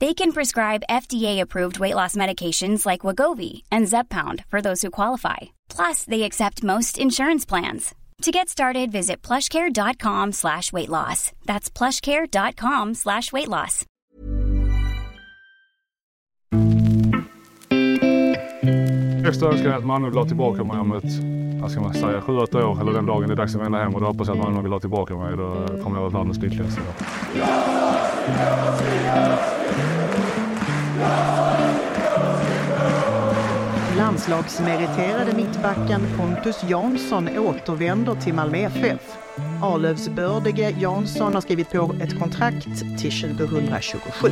They can prescribe FDA-approved weight loss medications like Wagovi and Zepbound for those who qualify. Plus, they accept most insurance plans. To get started, visit plushcare.com slash weight loss. That's plushcare.com slash weight loss. Högsta önskan är att Malmö vill ha tillbaka mig om ett, vad ska man säga, sju, åtta år eller den dagen det är dags att vända hem och då hoppas jag att Malmö vill ha tillbaka mig. Då kommer jag vara världens lyckligaste. Landslagsmeriterade mittbacken Pontus Jansson återvänder till Malmö FF. Arlövsbördige Jansson har skrivit på ett kontrakt till 2027.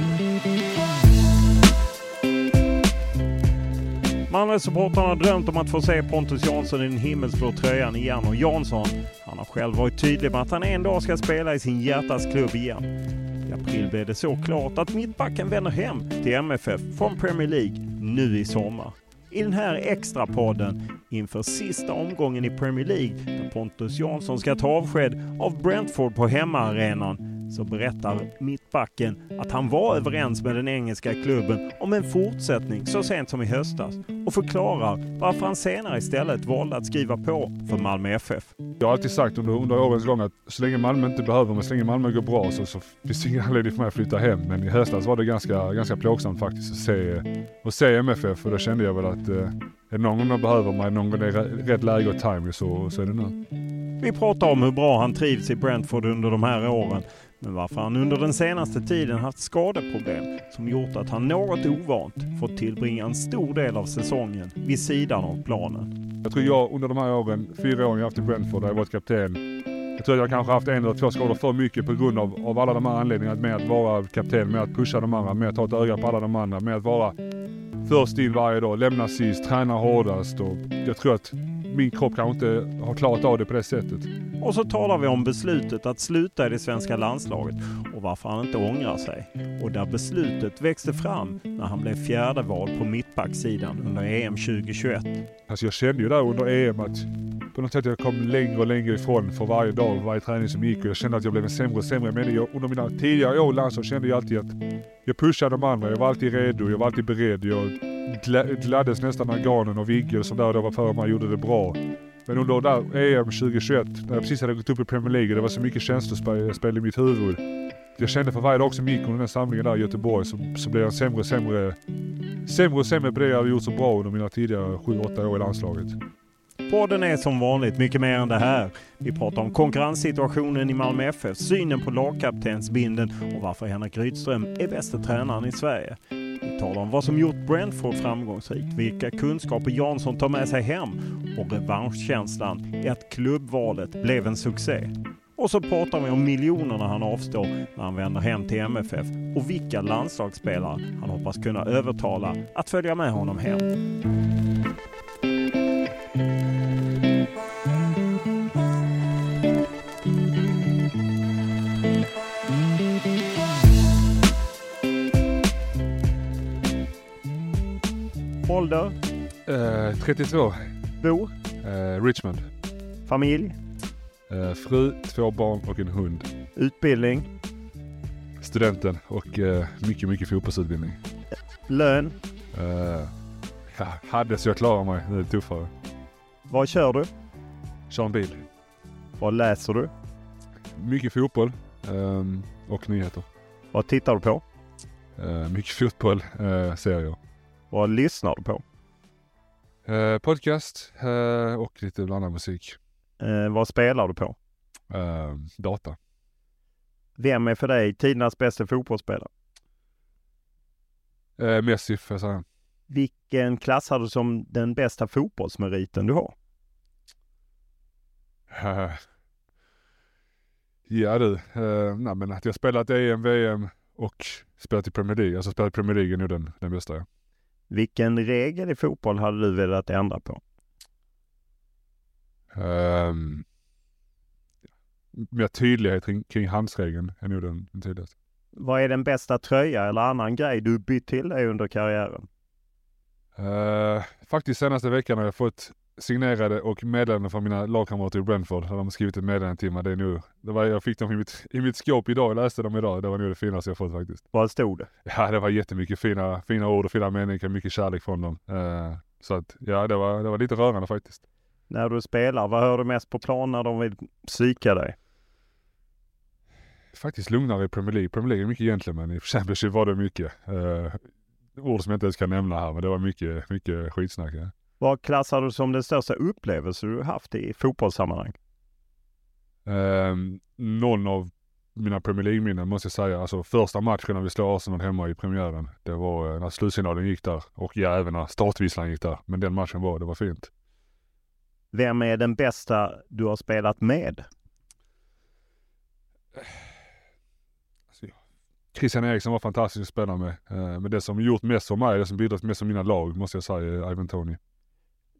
Malmösupportrarna har drömt om att få se Pontus Jansson i den himmelsblå tröjan igen och Jansson, han har själv varit tydlig med att han en dag ska spela i sin hjärtas klubb igen. I april blev det så klart att mittbacken vänder hem till MFF från Premier League nu i sommar. I den här extra podden inför sista omgången i Premier League där Pontus Jansson ska ta avsked av Brentford på hemmaarenan så berättar mittbacken att han var överens med den engelska klubben om en fortsättning så sent som i höstas och förklarar varför han senare istället valde att skriva på för Malmö FF. Jag har alltid sagt under, under årens gång att så länge Malmö inte behöver mig, så länge Malmö går bra så, så finns det ingen anledning för mig att flytta hem. Men i höstas var det ganska, ganska plågsamt faktiskt att se, att se MFF och då kände jag väl att eh, är det någon gång de behöver mig, någon gång det är rätt läge och timing så, så är det nu. Vi pratar om hur bra han trivs i Brentford under de här åren men varför han under den senaste tiden haft skadeproblem som gjort att han något ovant fått tillbringa en stor del av säsongen vid sidan av planen. Jag tror jag under de här åren, fyra åren jag haft i Brentford där jag varit kapten, jag tror att jag kanske haft en eller två skador för mycket på grund av, av alla de här anledningarna med att vara kapten, med att pusha de andra, med att ha ett öga på alla de andra, med att vara först in varje dag, lämna sist, träna hårdast och jag tror att min kropp kanske inte har klarat av det på det sättet. Och så talar vi om beslutet att sluta i det svenska landslaget och varför han inte ångrar sig. Och där beslutet växte fram när han blev fjärde val på mittbacksidan under EM 2021. Alltså jag kände ju där under EM att på något sätt jag kom längre och längre ifrån för varje dag och varje träning som gick och jag kände att jag blev en sämre och sämre människa. Under mina tidigare år i landslaget kände jag alltid att jag pushade de andra, jag var alltid redo, jag var alltid beredd. Jag gladdes nästan när Ganen och Vigge och sådär då var före mig gjorde det bra. Men under där EM 2021, när jag precis hade gått upp i Premier League, det var så mycket känslospel i mitt huvud. Jag kände för varje dag som gick under den samlingen där i Göteborg så, så blev jag sämre och sämre, sämre och sämre på det jag hade gjort så bra under mina tidigare 7-8 år i landslaget. Podden är som vanligt mycket mer än det här. Vi pratar om konkurrenssituationen i Malmö FF, synen på lagkaptensbinden och varför Henrik Rydström är bästa tränaren i Sverige. Vi talar om vad som gjort Brentford framgångsrikt, vilka kunskaper Jansson tar med sig hem och revanschkänslan i att klubbvalet blev en succé. Och så pratar vi om miljonerna han avstår när han vänder hem till MFF och vilka landslagsspelare han hoppas kunna övertala att följa med honom hem. Ålder? Eh, 32. Bor? Eh, Richmond. Familj? Eh, fru, två barn och en hund. Utbildning? Studenten och mycket, mycket fotbollsutbildning. Lön? Ja, hade så jag klarar mig. Nu är det tuffare. Vad kör du? Kör en bil. Vad läser du? Mycket fotboll ehm, och nyheter. Vad tittar du på? Mycket fotboll, serier. Vad lyssnar du på? Eh, podcast eh, och lite blandad musik. Eh, vad spelar du på? Eh, data. Vem är för dig tidernas bästa fotbollsspelare? Eh, Messi får jag säga. Vilken klassar du som den bästa fotbollsmeriten du har? Eh, ja du, eh, nej men att jag spelat EM, VM och spelat i Premier League. Alltså spelat i Premier League är nog den, den bästa ja. Vilken regel i fotboll hade du velat ändra på? Um, mer tydlighet kring, kring handsregeln är nog den, den tydligaste. Vad är den bästa tröja eller annan grej du bytt till dig under karriären? Uh, faktiskt senaste veckan har jag fått signerade och meddelanden från mina lagkamrater i Brentford. Där de har skrivit ett meddelande till mig. Det är nu, det var, jag fick dem i mitt, i mitt skåp idag. Jag läste dem idag. Det var nog det finaste jag fått faktiskt. Vad stod det? Ja, det var jättemycket fina, fina ord och fina meningar. Mycket kärlek från dem. Uh, så att, ja, det var, det var lite rörande faktiskt. När du spelar, vad hör du mest på plan när de vill psyka dig? Faktiskt lugnare i Premier League. Premier League är mycket gentleman. I Championship var det mycket. Uh, ord som jag inte ens kan nämna här, men det var mycket, mycket skitsnack. Ja. Vad klassar du som den största upplevelse du haft i fotbollssammanhang? Um, någon av mina Premier League-minnen måste jag säga. Alltså första matchen när vi slår Arsenal hemma i premiären. Det var uh, när slutsignalen gick där och ja, även när startvisslan gick där. Men den matchen var, det var fint. Vem är den bästa du har spelat med? Alltså, Christian Eriksson var fantastisk att spela med. Uh, men det som gjort mest för mig, det som bidragit mest för mina lag, måste jag säga, är Ivan Tony.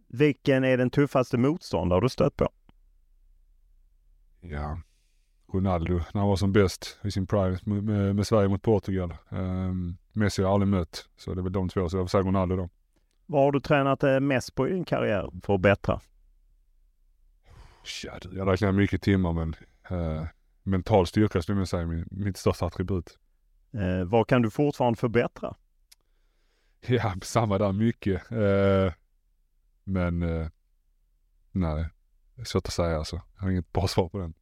Vilken är den tuffaste motståndare du stött på? Ja, Ronaldo när han var som bäst i sin prime med, med, Sverige mot Portugal. Um, Messi har jag aldrig mött, så det är väl de två. Så jag får säga Ronaldo då. Vad har du tränat mest på i din karriär för att bättra? Ja, jag har räknat mycket timmar men uh, mental styrka skulle jag säga är mitt största attribut. Eh, vad kan du fortfarande förbättra? Ja, samma där mycket. Uh, men uh, nej, svårt att säga alltså. Jag har inget bra svar på den.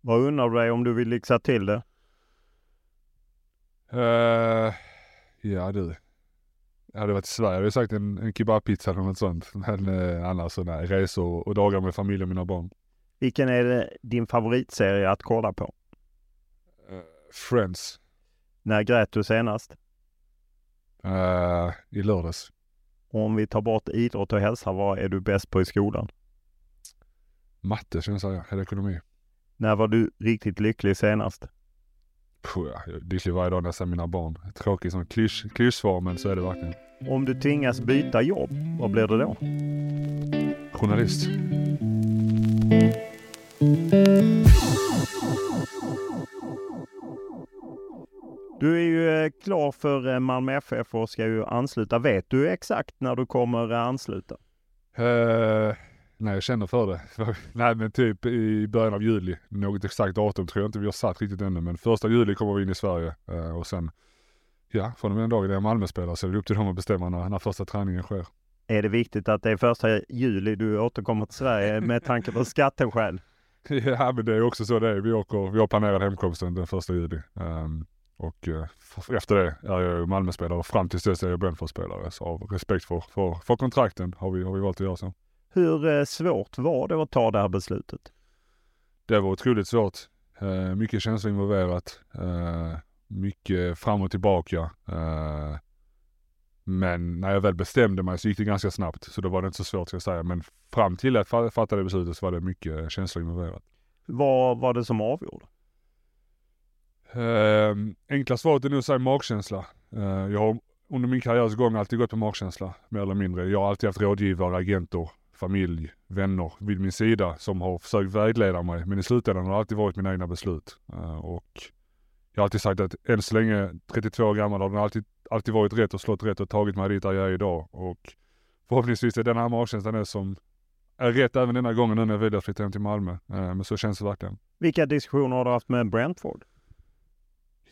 Vad undrar du dig om du vill lyxa till det? Uh, ja du. Jag hade varit i Sverige hade jag sagt en, en kebabpizza eller något sånt. Men uh, annars så nej, resor och dagar med familj och mina barn. Vilken är det, din favoritserie att kolla på? Uh, Friends. När grät du senast? Uh, I lördags. Om vi tar bort idrott och hälsa, vad är du bäst på i skolan? Matte skulle jag säga, eller ekonomi. När var du riktigt lycklig senast? Puh, ja, jag är lycklig varje dag när jag ser mina barn. Tråkigt som klysch, klyschsvar men så är det verkligen. Om du tvingas byta jobb, vad blir det då? Journalist. Du är ju eh, klar för eh, Malmö FF och ska ju ansluta. Vet du exakt när du kommer ansluta? Uh, nej, jag känner för det. nej, men typ i början av juli. Något exakt datum tror jag inte vi har satt riktigt ännu, men första juli kommer vi in i Sverige uh, och sen, ja, från och med den dagen är Malmöspelare så är det upp till dem att bestämma när, när första träningen sker. Är det viktigt att det är första juli du återkommer till Sverige med tanke på skatten själv? ja, men det är också så det är. Vi åker, vi har planerat hemkomsten den första juli. Um, och uh, efter det är jag Malmöspelare och fram tills dess är jag Brentford-spelare. Så av respekt för, för, för kontrakten har vi, har vi valt att göra så. Hur uh, svårt var det att ta det här beslutet? Det var otroligt svårt. Uh, mycket känslor involverat. mycket fram och tillbaka. men när jag väl bestämde mig så gick det ganska snabbt. Så då var det inte så svårt ska jag säga. Men fram till att jag fattade beslutet så var det mycket känslor involverat. Vad var det som avgjorde? Eh, enkla svaret är nog att säga magkänsla. Eh, jag har under min karriärs gång alltid gått på magkänsla, mer eller mindre. Jag har alltid haft rådgivare, agenter, familj, vänner vid min sida som har försökt vägleda mig. Men i slutändan har det alltid varit mina egna beslut. Eh, och jag har alltid sagt att än så länge, 32 år gammal, har den alltid, alltid varit rätt och slått rätt och tagit mig dit där jag är idag. Och förhoppningsvis är den här magkänslan det som är rätt även denna gången nu när jag väljer att flytta hem till Malmö. Eh, men så känns det verkligen. Vilka diskussioner har du haft med Brentford?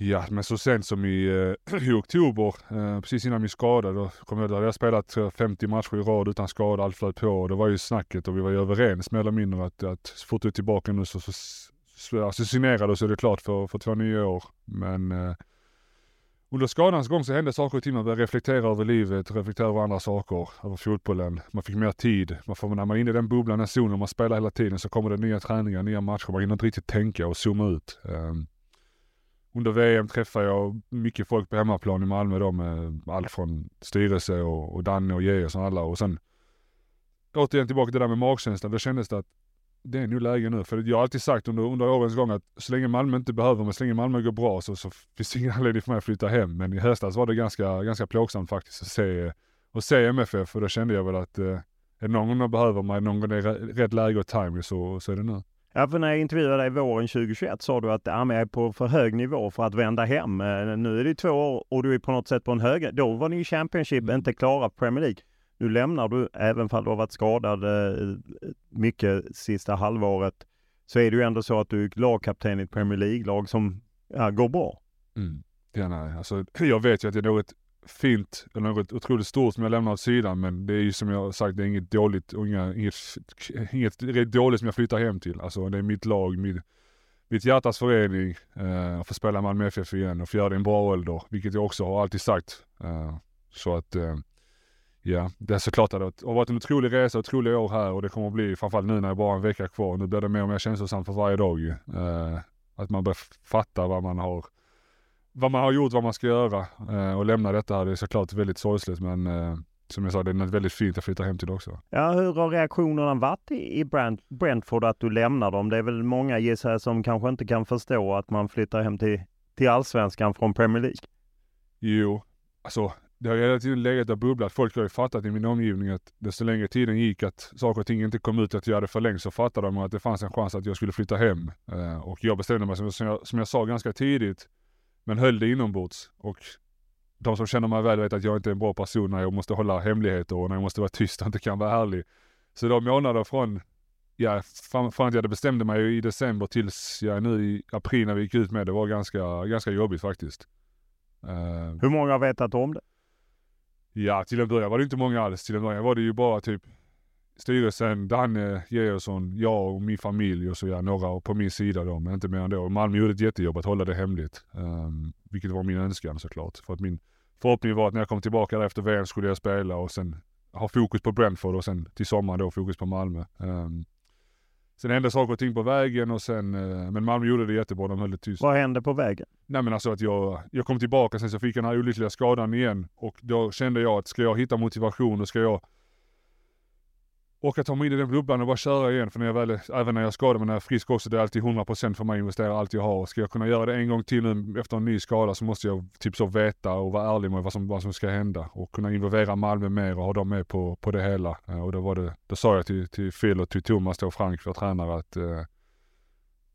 Ja, men så sent som i, eh, i oktober, eh, precis innan min skada, då kom jag, då hade jag spelat 50 matcher i rad utan skada, allt flöt på och det var ju snacket och vi var ju överens mer eller mindre att, att så fort du är tillbaka nu så, så, så alltså signerade så är det klart för, för två nya år. Men eh, under skadans gång så hände saker och ting. Man började reflektera över livet, reflektera över andra saker, över fotbollen. Man fick mer tid. Man får, när man är inne i den bubblan, den zonen, man spelar hela tiden så kommer det nya träningar, nya matcher. Man hinner inte riktigt tänka och zooma ut. Um, under VM träffade jag mycket folk på hemmaplan i Malmö då med allt från styrelse och, och Danne och Geir och alla. Och sen återigen tillbaka till det där med magkänslan. Då kändes det att det är nog läge nu. För jag har alltid sagt under, under årens gång att så länge Malmö inte behöver mig, så länge Malmö går bra så, så finns det ingen anledning för mig att flytta hem. Men i höstas var det ganska, ganska plågsamt faktiskt att se, att se MFF och då kände jag väl att eh, är det någon gång de behöver mig, någon gång det är rätt läge och timing så, så är det nu. Ja, för när jag intervjuade dig våren 2021 sa du att ja, jag är på för hög nivå för att vända hem. Eh, nu är det två år och du är på något sätt på en hög. Då var ni i Championship mm. inte klara Premier League. Nu lämnar du, även om du har varit skadad eh, mycket sista halvåret, så är det ju ändå så att du är lagkapten i ett Premier League-lag som ja, går bra. Mm. Ja, nej. Alltså, jag vet ju att det är något fint, eller något otroligt stort som jag lämnar åt sidan, men det är ju som jag har sagt, det är inget dåligt och inga, inget, inget dåligt som jag flyttar hem till. Alltså det är mitt lag, mitt, mitt hjärtas förening, eh, att få spela Malmö FF igen och få göra det i en bra ålder, vilket jag också har alltid sagt. Eh, så att eh, Ja, det är såklart att det har varit en otrolig resa, otroliga år här och det kommer att bli, framförallt nu när det bara är en vecka kvar, nu blir det mer och mer känslosamt för varje dag ju. Eh, att man börjar fatta vad man har, vad man har gjort, vad man ska göra eh, och lämna detta här. Det är såklart väldigt sorgligt men eh, som jag sa, det är något väldigt fint att flytta hem till också. Ja, hur har reaktionerna varit i Brent, Brentford att du lämnar dem? Det är väl många gissar som kanske inte kan förstå att man flyttar hem till, till allsvenskan från Premier League. Jo, alltså det har hela tiden legat och bubblat. Folk har ju fattat i min omgivning att desto längre tiden gick att saker och ting inte kom ut att jag hade förlängt så fattade de att det fanns en chans att jag skulle flytta hem. Uh, och jag bestämde mig som, jag, som jag sa ganska tidigt, men höll det inombords. Och de som känner mig väl vet att jag inte är en bra person när jag måste hålla hemligheter och när jag måste vara tyst och inte kan vara ärlig. Så de månader från, ja, från, från att jag bestämde mig i december tills jag nu i april när vi gick ut med det var ganska, ganska jobbigt faktiskt. Uh, Hur många har vetat om det? Ja, till en början var det inte många alls. Till en början var det ju bara typ styrelsen, Danne Georgsson, jag och min familj och så ja, några på min sida då, men inte mer än. Och Malmö gjorde ett jättejobb att hålla det hemligt. Um, vilket var min önskan såklart. För att min förhoppning var att när jag kom tillbaka där efter VM skulle jag spela och sen ha fokus på Brentford och sen till sommaren då fokus på Malmö. Um, Sen hände saker och ting på vägen och sen, eh, men Malmö gjorde det jättebra, de höll det tyst. Vad hände på vägen? Nej men alltså att jag, jag kom tillbaka, sen så fick jag den här olyckliga skadan igen och då kände jag att ska jag hitta motivation och ska jag och att ta mig in i den bubblan och bara köra igen. För när jag väl, även när jag skadar mig när jag är frisk också, det är alltid 100% för mig att investera allt jag har. Ska jag kunna göra det en gång till nu efter en ny skada så måste jag typ så veta och vara ärlig med vad som, vad som ska hända. Och kunna involvera Malmö mer och ha dem med på, på det hela. Eh, och då var det, då sa jag till, till Phil och till Thomas och Frank, vår tränare, att eh,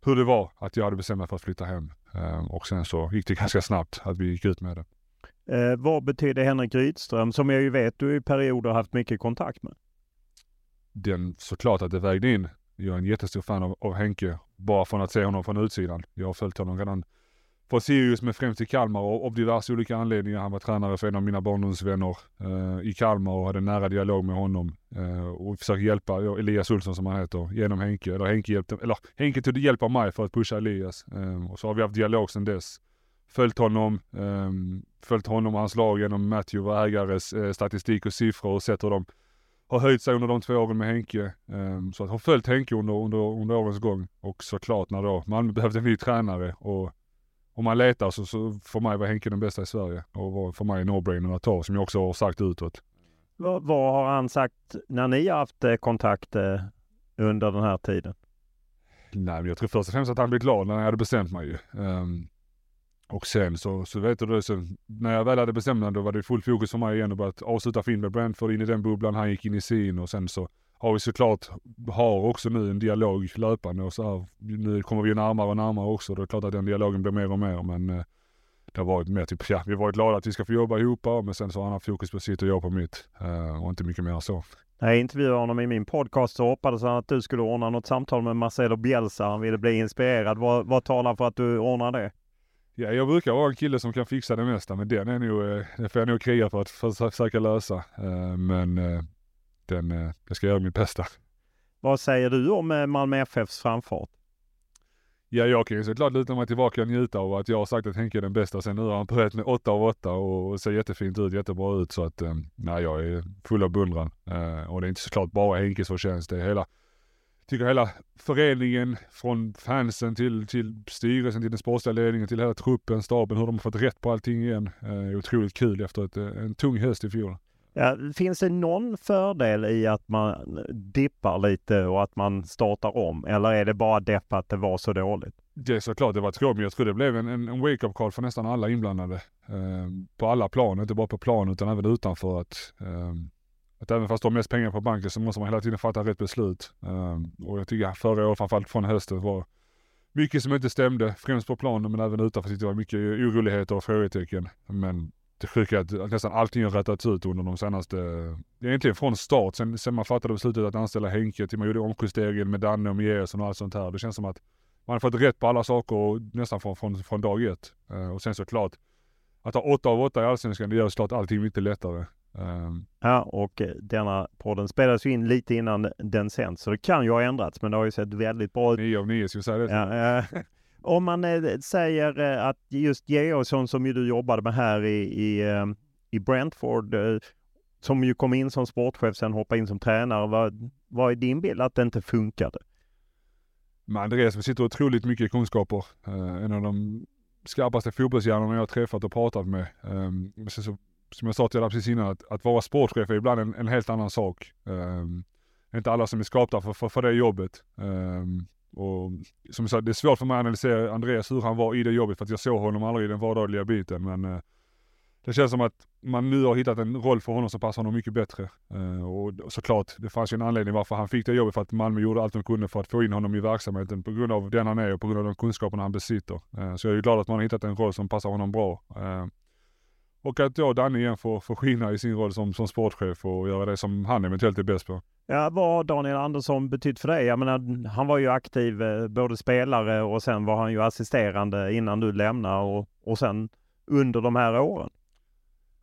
hur det var att jag hade bestämt mig för att flytta hem. Eh, och sen så gick det ganska snabbt att vi gick ut med det. Eh, vad betyder Henrik Rydström, som jag ju vet du i perioder haft mycket kontakt med? Den såklart att det vägde in. Jag är en jättestor fan av, av Henke, bara från att se honom från utsidan. Jag har följt honom redan från Sirius men främst i Kalmar och av diverse olika anledningar. Han var tränare för en av mina barndomsvänner eh, i Kalmar och hade en nära dialog med honom. Eh, och försökte hjälpa Elias Olsson som han heter genom Henke. Eller Henke hjälpte, eller Henke tog hjälp av mig för att pusha Elias. Eh, och så har vi haft dialog sedan dess. Följt honom, eh, följt honom och hans lag genom Matthew och ägares eh, statistik och siffror och sett hur de har höjt sig under de två åren med Henke. Um, så att har följt Henke under, under, under årens gång. Och såklart när då Malmö behövde en ny tränare och om man letar så, så för mig var Henke den bästa i Sverige och var för mig no-brainer att ta som jag också har sagt utåt. Vad, vad har han sagt när ni har haft eh, kontakt eh, under den här tiden? Nej men jag tror först och främst att han blev glad när jag hade bestämt mig ju. Um, och sen så, så vet du, det, när jag väl hade bestämt mig då var det full fokus för mig igen och börjat avsluta fint med Brentford in i den bubblan. Han gick in i sin och sen så har vi såklart, har också nu en dialog löpande och så här, nu kommer vi närmare och närmare också. Det är klart att den dialogen blir mer och mer men eh, det har varit mer typ, ja, vi har varit glada att vi ska få jobba ihop men sen så har han haft fokus på sitt och jag på mitt. Eh, och inte mycket mer så. När jag intervjuade honom i min podcast så hoppades han att du skulle ordna något samtal med Marcelo Bielsa. Han ville bli inspirerad. Vad, vad talar för att du ordnar det? Ja, jag brukar vara en kille som kan fixa det mesta, men den är nog, eh, den får jag nog kriga för att försöka lösa. Uh, men uh, den, jag ska göra mitt bästa. Vad säger du om Malmö FFs framfart? Ja, jag kan ju såklart luta mig tillbaka och njuta av att jag har sagt att Henke är den bästa. Sen nu har han börjat med 8 av 8 och ser jättefint ut, jättebra ut. Så att, eh, nej, jag är full av beundran. Eh, och det är inte såklart bara Henkes förtjänst. Det är hela, tycker hela föreningen från fansen till, till styrelsen, till den sportsliga ledningen, till hela truppen, staben, hur de har fått rätt på allting igen. Eh, är otroligt kul efter ett, en tung höst i fjol. Ja, finns det någon fördel i att man dippar lite och att man startar om? Eller är det bara depp att det var så dåligt? Det är såklart det var tråkigt, men jag tror det blev en, en wake-up call för nästan alla inblandade. Eh, på alla plan, inte bara på plan utan även utanför. Att, eh, att även fast du har mest pengar på banken så måste man hela tiden fatta rätt beslut. Ehm, och jag tycker förra året, framförallt från hösten, var mycket som inte stämde. Främst på planen men även utanför tyckte jag var mycket oroligheter och frågetecken. Men det sjuka är att nästan allting har rättats ut under de senaste, egentligen från start, sen, sen man fattade beslutet att anställa Henke till man gjorde omjusteringen med Danne och Miersson och allt sånt här. Det känns som att man har fått rätt på alla saker nästan från, från, från dag ett. Uh, och sen såklart, att ha åtta av åtta i Allsvenskan, det gör såklart allting mycket lättare. Um, ja, och eh, denna podden spelas ju in lite innan den sänds, så det kan ju ha ändrats, men det har ju sett väldigt bra ut. Nio av nio, vi säga det? Ja, uh, om man eh, säger eh, att just Georgsson som ju du jobbade med här i, i, eh, i Brentford, som ju kom in som sportchef, sen hoppade in som tränare. Vad, vad är din bild att det inte funkade? Med Andreas besitter otroligt mycket kunskaper. en av de skarpaste fotbollshjärnorna jag har träffat och pratat med. Um, så, som jag sa till dig precis innan, att, att vara sportchef är ibland en, en helt annan sak. Um, inte alla som är skapta för, för, för det jobbet. Um, och som jag sa, det är svårt för mig att analysera Andreas hur han var i det jobbet för att jag såg honom aldrig i den vardagliga biten. Men uh, det känns som att man nu har hittat en roll för honom som passar honom mycket bättre. Uh, och såklart, det fanns ju en anledning varför han fick det jobbet för att Malmö gjorde allt de kunde för att få in honom i verksamheten på grund av den han är och på grund av de kunskaperna han besitter. Uh, så jag är glad att man har hittat en roll som passar honom bra. Och att då Danne igen får, får skina i sin roll som, som sportchef och göra det som han eventuellt är bäst på. Ja, vad har Daniel Andersson betytt för dig? Jag menar, han var ju aktiv eh, både spelare och sen var han ju assisterande innan du lämnade och, och sen under de här åren.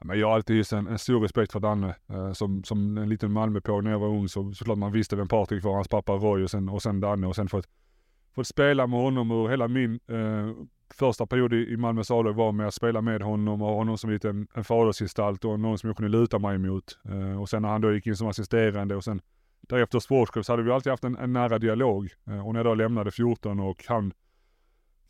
men jag har alltid hyst en, en, stor respekt för Danne. Eh, som, som en liten Malmöpåg när jag var ung så såklart man visste vem Patrik var, hans pappa Roy och sen, och sen Danne och sen fått, fått spela med honom och hela min eh, första period i Malmös a var med att spela med honom och ha honom som lite en, fadersgestalt och någon som jag kunde luta mig emot. Eh, och sen när han då gick in som assisterande och sen därefter sportchef så hade vi alltid haft en, en nära dialog. Eh, och när jag då lämnade 14 och han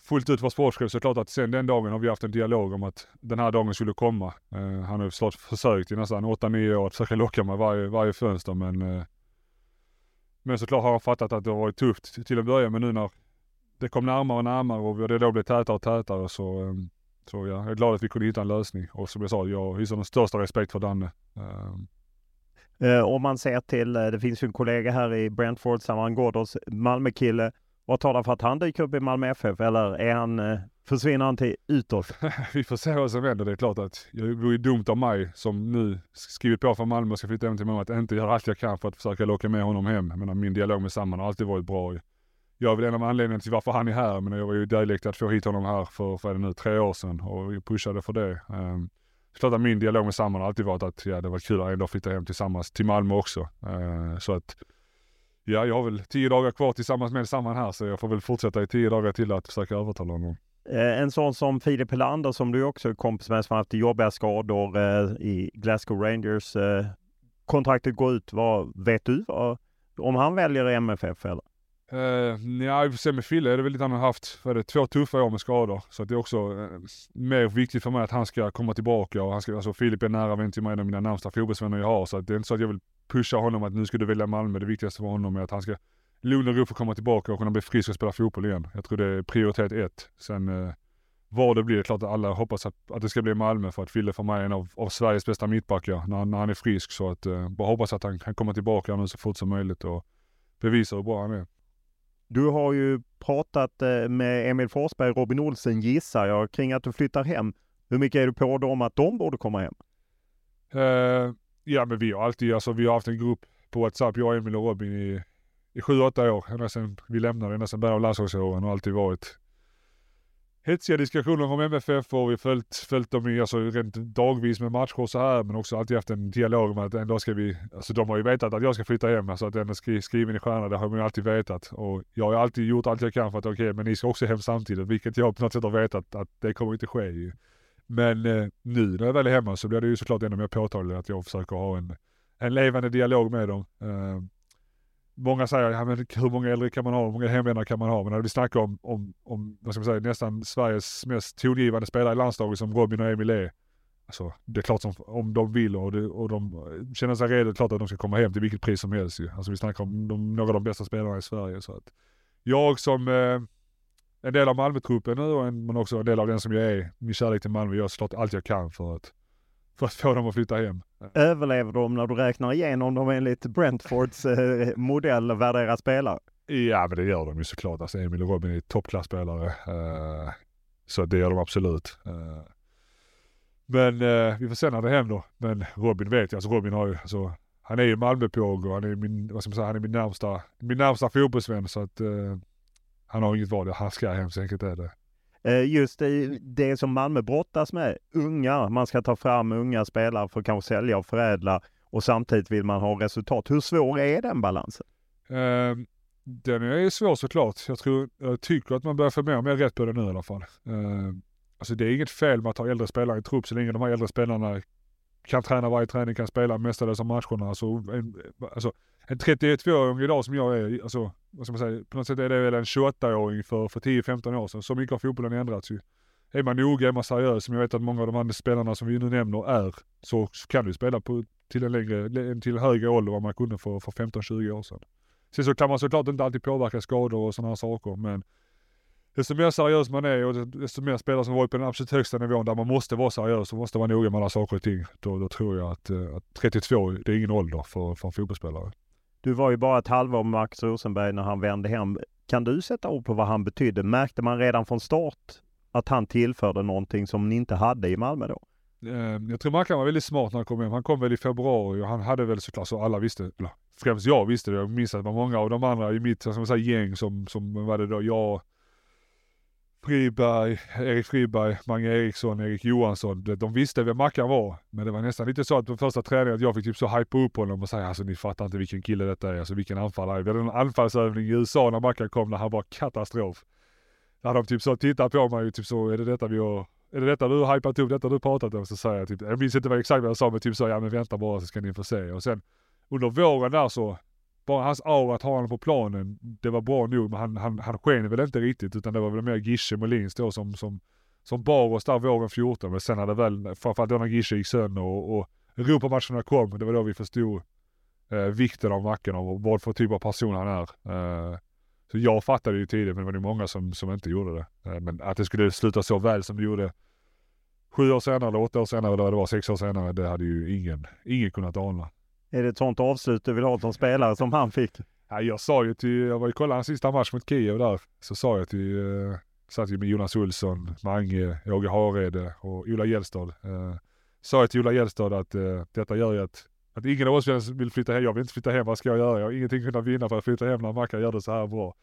fullt ut var sportchef så är det klart att sen den dagen har vi haft en dialog om att den här dagen skulle komma. Eh, han har ju såklart försökt i nästan 8-9 år att försöka locka mig varje, varje fönster men men såklart har han fattat att det har varit tufft till att börja med nu när det kom närmare och närmare och det då blev tätare och tätare så, ehm, så ja, jag är glad att vi kunde hitta en lösning. Och som jag sa, jag hyser den största respekt för Danne. Ehm. Eh, om man ser till, eh, det finns ju en kollega här i Brentford, Saman Ghoddos, Malmökille. Vad talar för att han dyker upp i Malmö FF eller är han, eh, försvinner han till utåt? vi får se vad som händer. Det är klart att det vore dumt av mig som nu skrivit på för Malmö och ska flytta hem till Malmö att inte göra allt jag kan för att försöka locka med honom hem. Menar, min dialog med Saman har alltid varit bra jag är väl en av anledningarna till varför han är här, men jag var ju delaktig att få hit honom här för, för är det nu, tre år sedan och vi pushade för det. Um, klart att min dialog med Samman har alltid varit att ja, det var kul att ändå flytta hem tillsammans till Malmö också. Uh, så att ja, jag har väl tio dagar kvar tillsammans med Samman här så jag får väl fortsätta i tio dagar till att försöka övertala honom. Eh, en sån som Filip Helander som du också är kompis med som har haft jobbiga skador eh, i Glasgow Rangers. Eh, kontraktet går ut. Vad, vet du vad, om han väljer MFF eller? Uh, ja, i och för sig med Fille är det väl lite han har haft, vad är det, två tuffa år med skador. Så att det är också uh, mer viktigt för mig att han ska komma tillbaka och han ska, alltså Filip är nära vän till mig, en av mina närmsta fotbollsvänner jag har. Så att det är inte så att jag vill pusha honom att nu ska du välja Malmö. Det viktigaste för honom är att han ska lugn och ro för att komma tillbaka och kunna bli frisk och spela fotboll igen. Jag tror det är prioritet ett. Sen eh, uh, vad det blir, det är klart att alla hoppas att, att det ska bli Malmö för att Fille för mig är en av, av Sveriges bästa mittbackar när, när han är frisk. Så att uh, bara hoppas att han kan komma tillbaka nu så fort som möjligt och bevisa hur bra han är. Du har ju pratat eh, med Emil Forsberg, och Robin Olsen gissar jag, kring att du flyttar hem. Hur mycket är du på dem att de borde komma hem? Uh, ja men vi har alltid, alltså vi har haft en grupp på WhatsApp, jag, Emil och Robin i, i sju, åtta år. Ända sedan vi lämnade, ända sedan början av landslagsåren och alltid varit hetsiga diskussioner om MFF och vi följt, följt dem i, alltså rent dagvis med matcher och så här men också alltid haft en dialog med att en dag ska vi, alltså de har ju vetat att jag ska flytta hem, alltså att den är skri, skriven i stjärnan, det har man ju alltid vetat. Och jag har alltid gjort allt jag kan för att okej, okay, men ni ska också hem samtidigt, vilket jag på något sätt har vetat att det kommer inte ske ju. Men eh, nu när jag väl är hemma så blir det ju såklart ännu mer påtagligt att jag försöker ha en, en levande dialog med dem. Eh, Många säger, ja, men hur många äldre kan man ha, hur många hemvändare kan man ha? Men när vi snackar om, om, om vad ska man säga, nästan Sveriges mest tongivande spelare i landslaget som Robin och Emil är. Alltså, det är klart som om de vill och, det, och de eh, känner sig redo, det är klart att de ska komma hem till vilket pris som helst ju. Alltså vi snackar om de, några av de bästa spelarna i Sverige. Så att jag som eh, en del av Malmötruppen nu, och en, men också en del av den som jag är, min kärlek till Malmö, gör såklart allt jag kan för att för att få dem att flytta hem. Överlever de när du räknar igenom dem enligt Brentfords eh, modell värderar spelare? Ja, men det gör de ju såklart. Alltså Emil och Robin är toppklasspelare. Uh, så det gör de absolut. Uh, men vi får se när det händer. Men Robin vet jag, alltså Robin har ju, alltså, han är ju Malmöpåg och han är min, vad ska man säga, han är min närmsta, min närmsta fotbollsvän så att han har inget val. Han ska hem, så enkelt är det. Eh, just det, det som Malmö brottas med, unga, man ska ta fram unga spelare för att kanske sälja och förädla och samtidigt vill man ha resultat. Hur svår är den balansen? Uh, den är svår såklart. Jag, tror, jag tycker att man börjar få mer och mer rätt på det nu i alla fall. Uh, alltså det är inget fel med att ha äldre spelare i trupp så länge de här äldre spelarna kan träna varje träning, kan spela mestadels av matcherna. Alltså, en, alltså en 32-åring idag som jag är, alltså, vad ska man säga, på något sätt är det väl en 28-åring för, för 10-15 år sedan. Så mycket har fotbollen ändrats ju. Är man noga, är man seriös, som jag vet att många av de andra spelarna som vi nu nämner är, så, så kan du spela på, till en längre, till högre ålder än vad man kunde för, för 15-20 år sedan. Sen så kan man såklart inte alltid påverka skador och sådana här saker, men desto mer seriös man är och desto mer spelare som varit på den absolut högsta nivån där man måste vara seriös och måste vara noga med alla saker och ting. Då, då tror jag att, eh, att 32, det är ingen ålder för, för en fotbollsspelare. Du var ju bara ett halvår med Max Rosenberg när han vände hem. Kan du sätta ord på vad han betydde? Märkte man redan från start att han tillförde någonting som ni inte hade i Malmö då? Ehm, jag tror Mackan var väldigt smart när han kom hem. Han kom väl i februari och han hade väl såklart, så alla visste, främst jag visste det. Jag minns att det var många av de andra i mitt säga, gäng som, som var det då, jag, Friberg, Erik Friberg, Mange Eriksson, Erik Johansson. De visste vem Mackan var. Men det var nästan lite så att på första träningen att jag fick typ så hypa upp honom och säga alltså ni fattar inte vilken kille detta är, alltså vilken anfallare. Vi hade en anfallsövning i USA när Mackan kom när han var katastrof. Där de typ så tittar på mig och typ så, är det detta vi har är det detta du har hypat upp, detta du pratat om? Så säger jag typ, jag minns inte vad exakt vad jag sa men typ så, ja men vänta bara så ska ni få se. Och sen under våren där så bara hans aura att ha honom på planen, det var bra nog, men han, han, han sken väl inte riktigt utan det var väl mer Gische Molins då som, som, som bar oss där våren 14. Men sen hade väl, framförallt då när Gische gick sönder och, och Europamatcherna kom, det var då vi förstod eh, vikten av Macken och vad för typ av person han är. Eh, så jag fattade ju tidigt, men det var nog många som, som inte gjorde det. Eh, men att det skulle sluta så väl som det gjorde sju år senare, eller åtta år senare, eller vad det var, sex år senare, det hade ju ingen, ingen kunnat ana. Är det ett sånt avslut du vill ha som spelare som han fick? Ja, jag sa ju till, jag var ju kollade hans sista match mot Kiev där, så sa jag till, eh, satt ju med Jonas Olsson, Mange, Åge Harede och Ola Gällstad. Eh, sa jag till Ola Gällstad att eh, detta gör ju att, att ingen av oss vill flytta hem. Jag vill inte flytta hem, vad ska jag göra? Jag har ingenting kunnat vinna för att flytta hem när Mackan gör det så här bra.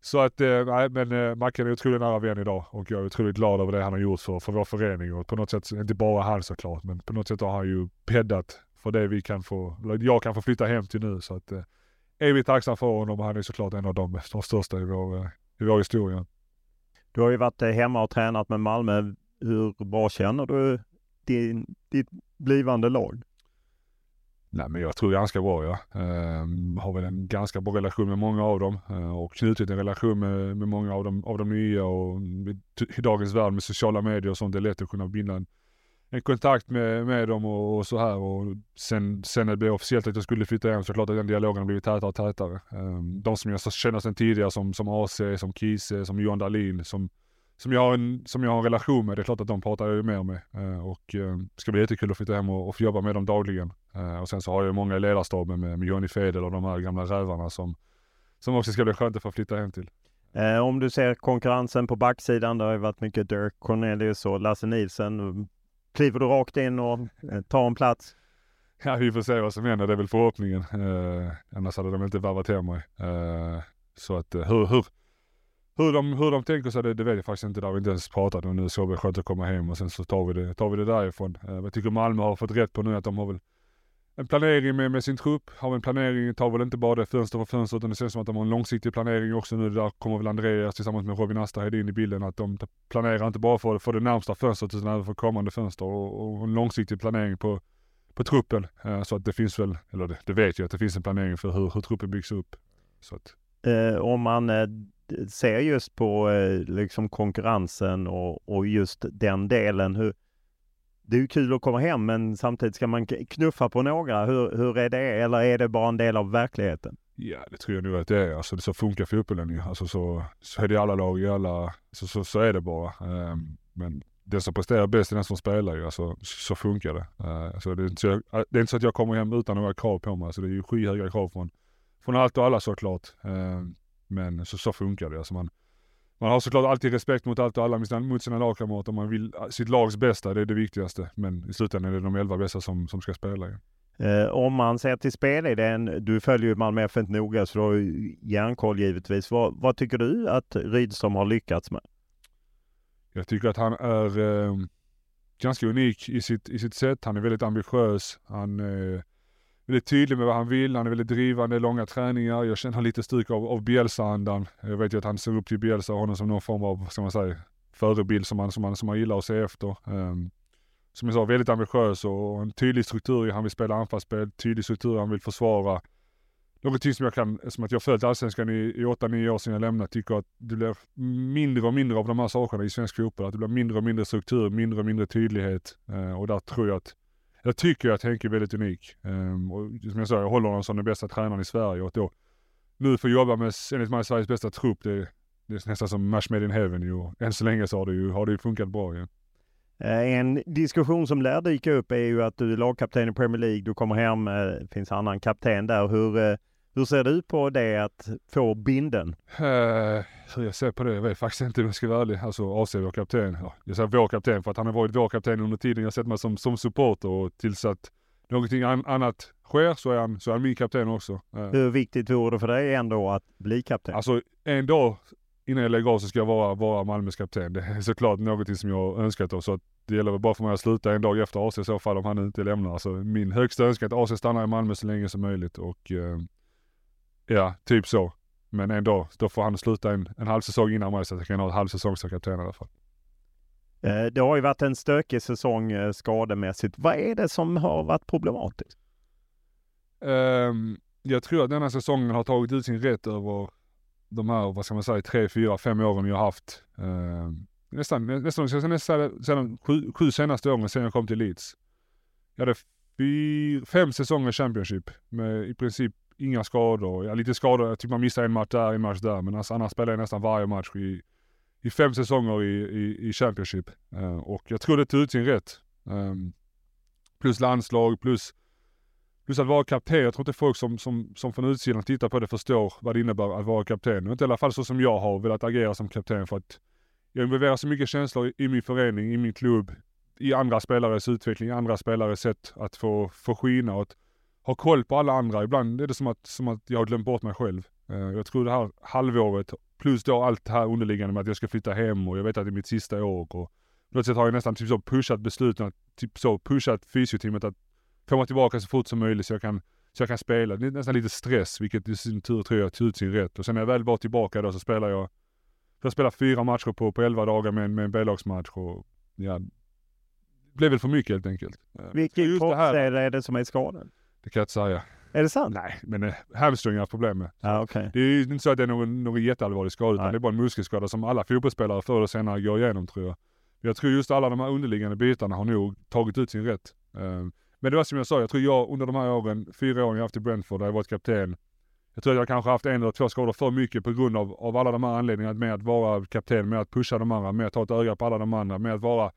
Så att, eh, nej men eh, Mackan är otroligt nära vän idag och jag är otroligt glad över det han har gjort för, för vår förening och på något sätt, inte bara han såklart, men på något sätt har han ju bäddat för det vi kan få, jag kan få flytta hem till nu. Så att, eh, är vi tacksamma för honom och han är såklart en av de, de största i vår, eh, i vår historia. Du har ju varit eh, hemma och tränat med Malmö. Hur bra känner du din, ditt blivande lag? Nej men jag tror ganska bra ja. Uh, har väl en ganska bra relation med många av dem uh, och knutit en relation med, med många av dem, av de nya och i dagens värld med sociala medier och sånt, det är lätt att kunna binda en, en kontakt med, med dem och, och, så här och sen, sen när det blev officiellt att jag skulle flytta hem så klart att den dialogen har blivit tätare och tätare. Um, de som jag känner sedan tidigare som, som AC, som Kise, som Johan Dahlin, som, som, jag har en, som jag har en relation med, det är klart att de pratar jag ju mer med. Uh, och uh, det ska bli jättekul att flytta hem och, och få jobba med dem dagligen. Uh, och sen så har jag många i ledarstaben med, med Johnny Fedel och de här gamla rävarna som, som också ska bli skönt att få flytta hem till. Om du ser konkurrensen på backsidan, det har ju varit mycket Dirk Cornelius och Lasse Nielsen. Kliver du rakt in och eh, tar en plats? Ja, vi får se vad som händer. Det är väl förhoppningen. Eh, annars hade de inte varvat hem mig. Eh, så att eh, hur, hur, hur, de, hur de tänker sig det, det vet jag faktiskt inte. Det har vi inte ens pratat om nu. Så vi skönt att komma hem och sen så tar vi det, tar vi det därifrån. Eh, jag tycker Malmö har fått rätt på nu att de har väl en planering med, med sin trupp. Har en planering, tar väl inte bara det fönster för fönster utan det känns som att de har en långsiktig planering också nu. Där kommer väl Andreas tillsammans med Robin Asterhed in i bilden. Att de planerar inte bara för, för det närmsta fönstret utan även för kommande fönster och, och en långsiktig planering på, på truppen. Eh, så att det finns väl, eller det, det, vet jag att det finns en planering för hur, hur truppen byggs upp. Så att. Eh, om man eh, ser just på eh, liksom konkurrensen och, och just den delen. Hur, det är ju kul att komma hem men samtidigt ska man knuffa på några. Hur, hur är det? Eller är det bara en del av verkligheten? Ja, det tror jag nog att det är. Alltså, så funkar fotbollen ju. Alltså, så, så är det i alla lag, i alla, så, så, så är det bara. Um, men den som presterar bäst är den som spelar ju. Alltså, så funkar det. Uh, alltså, det, är inte så jag, eh, det är inte så att jag kommer hem utan några krav på mig. Alltså, det är ju skyhöga krav från, från allt och alla såklart. Uh, men så, så funkar det. Alltså, man, man har såklart alltid respekt mot allt och alla mot sina lagkamrater. Man vill sitt lags bästa, det är det viktigaste. Men i slutändan är det de elva bästa som, som ska spela. Eh, om man ser till spelidén, du följer ju Malmö FF noga så du har ju järnkoll givetvis. Vad, vad, tycker du att Rydström har lyckats med? Jag tycker att han är eh, ganska unik i sitt, i sitt sätt. Han är väldigt ambitiös. Han eh, väldigt tydlig med vad han vill. Han är väldigt drivande, långa träningar. Jag känner lite stryk av, av Bielsa-andan. Jag vet ju att han ser upp till Bielsa och honom som någon form av, ska man säga, förebild som han, som han, som han gillar att se efter. Um, som jag sa, väldigt ambitiös och en tydlig struktur i han vill spela anfallsspel, tydlig struktur han vill försvara. Någonting som jag kan, som att jag följt Allsvenskan i, i 8-9 år sedan jag lämnade, tycker att det blir mindre och mindre av de här sakerna i svensk fotboll. Att det blir mindre och mindre struktur, mindre och mindre tydlighet. Uh, och där tror jag att jag tycker att Henke är väldigt unik. Um, och som jag sa, jag håller honom som den bästa tränaren i Sverige och då nu få jobba med, enligt mig, Sveriges bästa trupp, det, det är nästan som match made in heaven ju. Än så länge så har det ju, har det ju funkat bra ju. Eh, en diskussion som lär dyka upp är ju att du är lagkapten i Premier League, du kommer hem, det eh, finns annan kapten där. Hur, eh, hur ser du på det att få binden? Uh, hur jag ser på det? Jag vet faktiskt inte om jag ska vara ärlig. Alltså AC vår kapten. Ja, jag säger vår kapten för att han har varit vår kapten under tiden jag sett mig som, som supporter och tills att någonting an annat sker så är, han, så är han min kapten också. Hur viktigt vore det för dig ändå att bli kapten? Alltså en dag innan jag lägger av så ska jag vara, vara Malmös kapten. Det är såklart någonting som jag önskat och så att det gäller väl bara för mig att sluta en dag efter AC i så fall om han inte lämnar. Alltså min högsta önskan är att AC stannar i Malmö så länge som möjligt och uh, Ja, typ så. Men en dag, då får han sluta en, en halv säsong innan mig så att jag kan ha en halv säsong som kapten i alla fall. Eh, det har ju varit en stökig säsong eh, skademässigt. Vad är det som har varit problematiskt? Um, jag tror att denna säsongen har tagit ut sin rätt över de här, vad ska man säga, tre, fyra, fem åren jag har haft. Um, nästan, nästan, nästan, nästan sedan sju, sju senaste åren sedan jag kom till Leeds. Jag hade fyr, fem säsonger Championship med i princip inga skador. Ja, lite skador. Jag tycker man missar en match där, en match där. Men alltså, annars spelar jag nästan varje match i, i fem säsonger i, i, i Championship. Uh, och jag tror det tog ut sin rätt. Um, plus landslag, plus, plus att vara kapten. Jag tror inte folk som, som, som från utsidan tittar på det förstår vad det innebär att vara kapten. Inte i alla fall så som jag har velat agera som kapten. För att jag involverar så mycket känslor i, i min förening, i min klubb, i andra spelares utveckling, i andra spelares sätt att få, få skina. Och att, ha koll på alla andra. Ibland är det som att, som att jag har glömt bort mig själv. Uh, jag tror det här halvåret, plus då allt det här underliggande med att jag ska flytta hem och jag vet att det är mitt sista år. Och på något sätt har jag nästan typ så pushat besluten, typ så pushat fysioteamet att mig tillbaka så fort som möjligt så jag kan, så jag kan spela. Det är nästan lite stress, vilket i sin tur tror jag tar ut sin rätt. Och sen när jag väl var tillbaka då så spelar jag, jag spelar fyra matcher på, på elva dagar med, med en B-lagsmatch och ja, det blev väl för mycket helt enkelt. Vilken kroppsdel är det som är skadad? Det kan jag inte säga. Är det sant? Nej, men eh, hamstring har jag problem med. Ah, okay. Det är ju inte så att det är någon, någon jätteallvarlig skada, utan det är bara en muskelskada som alla fotbollsspelare förr eller senare går igenom tror jag. Jag tror just alla de här underliggande bitarna har nog tagit ut sin rätt. Uh, men det var som jag sa, jag tror jag under de här åren, fyra åren jag haft i Brentford, där jag varit kapten. Jag tror att jag kanske haft en eller två skador för mycket på grund av, av alla de här anledningarna med att vara kapten, med att pusha de andra, med att ta ett öga på alla de andra, med att vara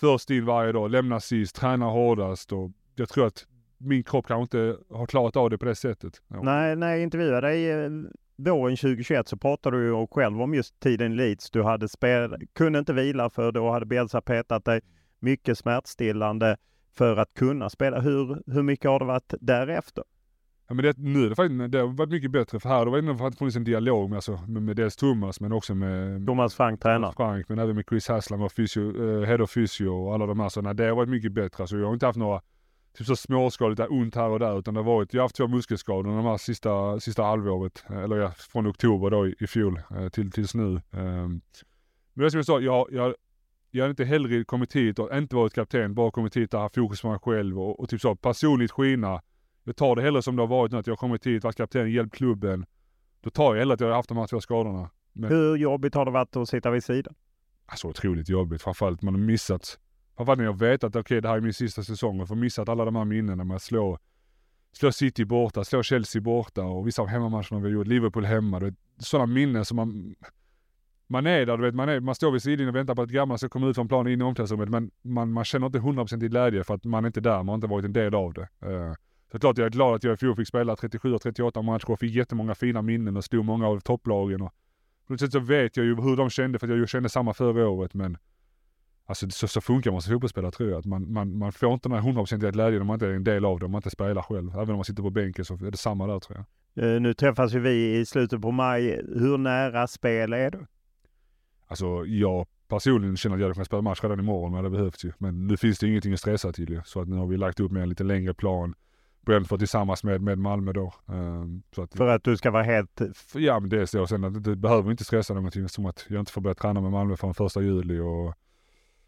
först in varje dag, lämna sist, träna hårdast och jag tror att min kropp kanske inte har klarat av det på det sättet. Ja. Nej, när jag intervjuade dig eh, våren 2021 så pratade du ju själv om just tiden i Leeds. Du hade spel, kunde inte vila för då hade Bielsa petat dig mycket smärtstillande för att kunna spela. Hur, hur mycket har det varit därefter? Ja, men det, nu är det faktiskt, det har varit mycket bättre för här har det varit funnits en dialog med, alltså, med, med dels Thomas men också med Thomas Frank tränar. Frank men även med Chris Haslam och physio, uh, Head of Physio och alla de här. Så nej, det har varit mycket bättre. Alltså, jag har inte haft några typ så småskaligt ont här och där utan det har varit, jag har haft två muskelskador de här sista, sista halvåret. Eller ja, från oktober då i, i fjol uh, till, tills nu. Um, men det som jag sa, jag, jag, jag hade inte hellre kommit hit och inte varit kapten, bara kommit hit och haft fokus på mig själv och, och typ så personligt skina jag tar det hellre som det har varit nu, att jag har kommit hit, varit kapten, hjälpt klubben. Då tar jag hellre att jag har haft de här två skadorna. Men... Hur jobbigt har det varit att sitta vid sidan? Alltså otroligt jobbigt. Framförallt man har missat, framförallt när jag vet att okej okay, det här är min sista säsong och får missat alla de här minnena med att slå, slå City borta, slå Chelsea borta och vissa av hemmamatcherna vi har gjort, Liverpool hemma. du vet. sådana minnen som man man är där, du vet, man, är, man står vid sidan och väntar på att gamla ska komma ut från planen in i omklädningsrummet men man, man känner inte hundraprocentig glädje för att man är inte där, man har inte varit en del av det. Uh, så klart jag är glad att jag i fjol fick spela 37 och 38 matcher och fick jättemånga fina minnen och stod många av topplagen. Och på något sätt så vet jag ju hur de kände för att jag kände samma förra året men Alltså så, så funkar man som fotbollsspelare tror jag. Att man, man, man får inte den här hundraprocentiga glädjen om man inte är en del av det, om man inte spelar själv. Även om man sitter på bänken så är det samma där tror jag. Uh, nu träffas ju vi i slutet på maj. Hur nära spel är du? Alltså jag personligen känner att jag hade kunnat spela match redan imorgon om det behövts ju. Men nu finns det ingenting att stressa till ju. Så att nu har vi lagt upp med en lite längre plan. Brentford tillsammans med, med Malmö då. Um, att, för att du ska vara helt... Ja men det och sen att det behöver inte stressa någonting som att jag inte får börja träna med Malmö förrän första juli och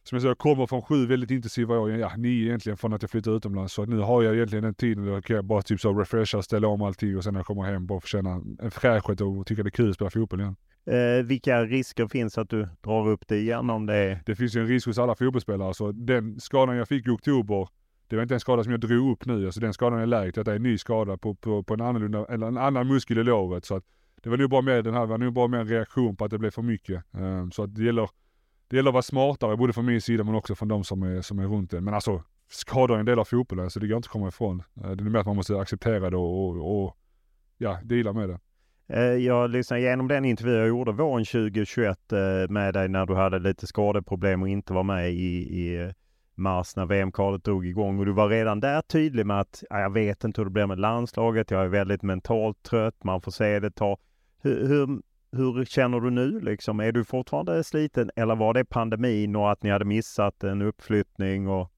som jag sa, jag kommer från sju väldigt intensiva år, ja nio egentligen från att jag flyttade utomlands. Så nu har jag egentligen den tiden då jag kan bara typ så refresha, ställa om allting och sen när jag kommer hem bara få känna en fräschhet och tycka det är kul att spela fotboll igen. Eh, vilka risker finns att du drar upp det igen om det är... Det finns ju en risk hos alla fotbollsspelare. Så den skadan jag fick i oktober det var inte en skada som jag drog upp nu, alltså den skadan är läkt. Detta är en ny skada på, på, på en annorlunda, eller en annan muskel i låret. Så att det var nog bara mer den här, var nog bara mer en reaktion på att det blev för mycket. Um, så att det gäller, det gäller att vara smartare, både från min sida men också från de som är, som är runt en. Men alltså, skador är en del av fotbollen, så det går inte att komma ifrån. Eh, det är mer att man måste acceptera det och, och, och ja, deala med det. Eh, jag lyssnade igenom den intervju jag gjorde våren 2021 eh, med dig när du hade lite skadeproblem och inte var med i, i mars när VM-kvalet drog igång och du var redan där tydlig med att jag vet inte hur det blir med landslaget. Jag är väldigt mentalt trött. Man får se det ta. Hur, hur, hur känner du nu liksom? Är du fortfarande sliten eller var det pandemin och att ni hade missat en uppflyttning och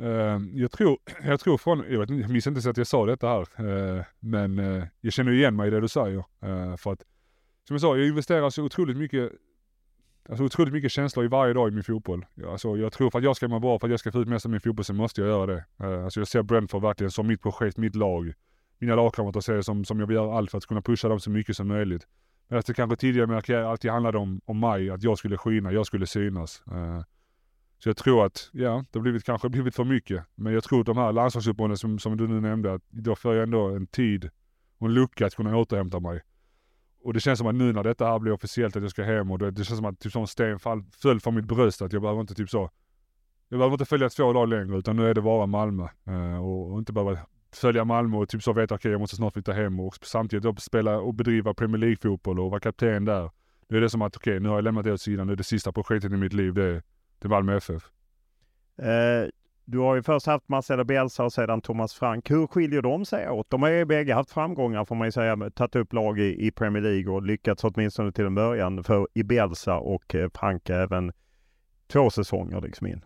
Uh, jag tror, jag tror från, jag, vet, jag minns inte så att jag sa detta här, uh, men uh, jag känner igen mig i det du säger. för att, som jag sa, jag investerar så otroligt mycket Alltså otroligt mycket känslor i varje dag i min fotboll. Alltså, jag tror för att jag ska må bra, för att jag ska få ut mest av min fotboll så måste jag göra det. Uh, alltså jag ser Brentford verkligen som mitt projekt, mitt lag. Mina lagkamrater ser det som, som jag vill göra allt för att kunna pusha dem så mycket som möjligt. Efter kanske tidigare med karriär alltid handlade om, om mig, att jag skulle skina, jag skulle synas. Eh, så jag tror att, ja, det har blivit, kanske blivit för mycket. Men jag tror att de här landslagsuppehållen som, som du nu nämnde, att då får jag ändå en tid och en lucka att kunna återhämta mig. Och det känns som att nu när detta här blir officiellt att jag ska hem och det, det känns som att typ som sten fall, föll från mitt bröst att jag behöver inte typ så. Jag behöver inte följa två dagar längre utan nu är det bara Malmö. Eh, och, och, inte behöva följa Malmö och typ så veta okej okay, jag måste snart flytta hem och samtidigt då spela och bedriva Premier League-fotboll och vara kapten där. Nu är det som att okej okay, nu har jag lämnat det åt sidan, nu är det sista projektet i mitt liv, det är, det är Malmö FF. Uh, eh, du har ju först haft Marcelo Bielsa och sedan Thomas Frank. Hur skiljer de sig åt? De har ju bägge haft framgångar får man ju säga, tagit upp lag i, i Premier League och lyckats åtminstone till en början för i Bielsa och eh, Frank även två säsonger liksom in.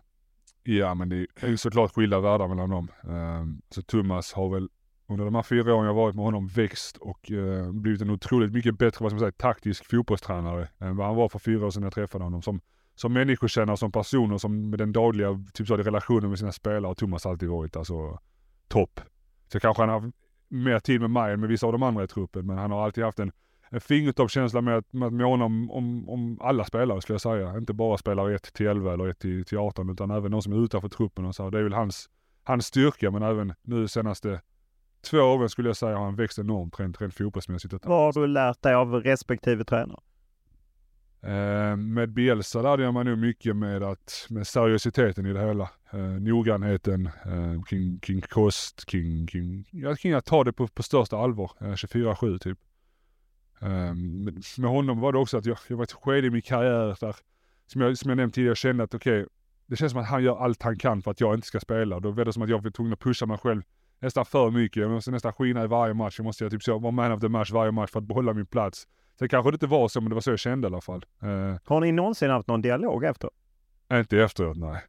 Ja, men det är ju såklart skilda världar mellan dem. Ehm, så Thomas har väl under de här fyra åren jag varit med honom växt och eh, blivit en otroligt mycket bättre, vad ska man säga, taktisk fotbollstränare än vad han var för fyra år sedan jag träffade honom. Som som människokännare, som person och som med den dagliga typ så, relationen med sina spelare har Thomas alltid varit alltså topp. Så kanske han har mer tid med mig än med vissa av de andra i truppen, men han har alltid haft en, en fingertoppskänsla med med att måna om, om, alla spelare skulle jag säga. Inte bara spelare 1 till 11 eller 1 till, till 18 utan även de som är utanför truppen och så. Det är väl hans, hans styrka men även nu senaste två åren skulle jag säga har han växt enormt rent, rent fotbollsmässigt. Vad har du lärt dig av respektive tränare? Eh, med Bielsa lärde jag mig nog mycket med, att, med seriositeten i det hela. Eh, noggrannheten eh, kring, kring kost, kring, kring, ja, kring att ta det på, på största allvar. Eh, 24-7 typ. Um, med honom var det också att jag, jag var ett skede i min karriär där, som jag, som jag nämnt tidigare, kände att okej, okay, det känns som att han gör allt han kan för att jag inte ska spela. Då var det som att jag var tvungen att pusha mig själv nästan för mycket. Jag måste nästan skina i varje match. Jag måste jag typ så, vara man of the match varje match för att behålla min plats. Sen kanske det inte var så, men det var så jag kände i alla fall. Uh, Har ni någonsin haft någon dialog efter? Inte efteråt, nej.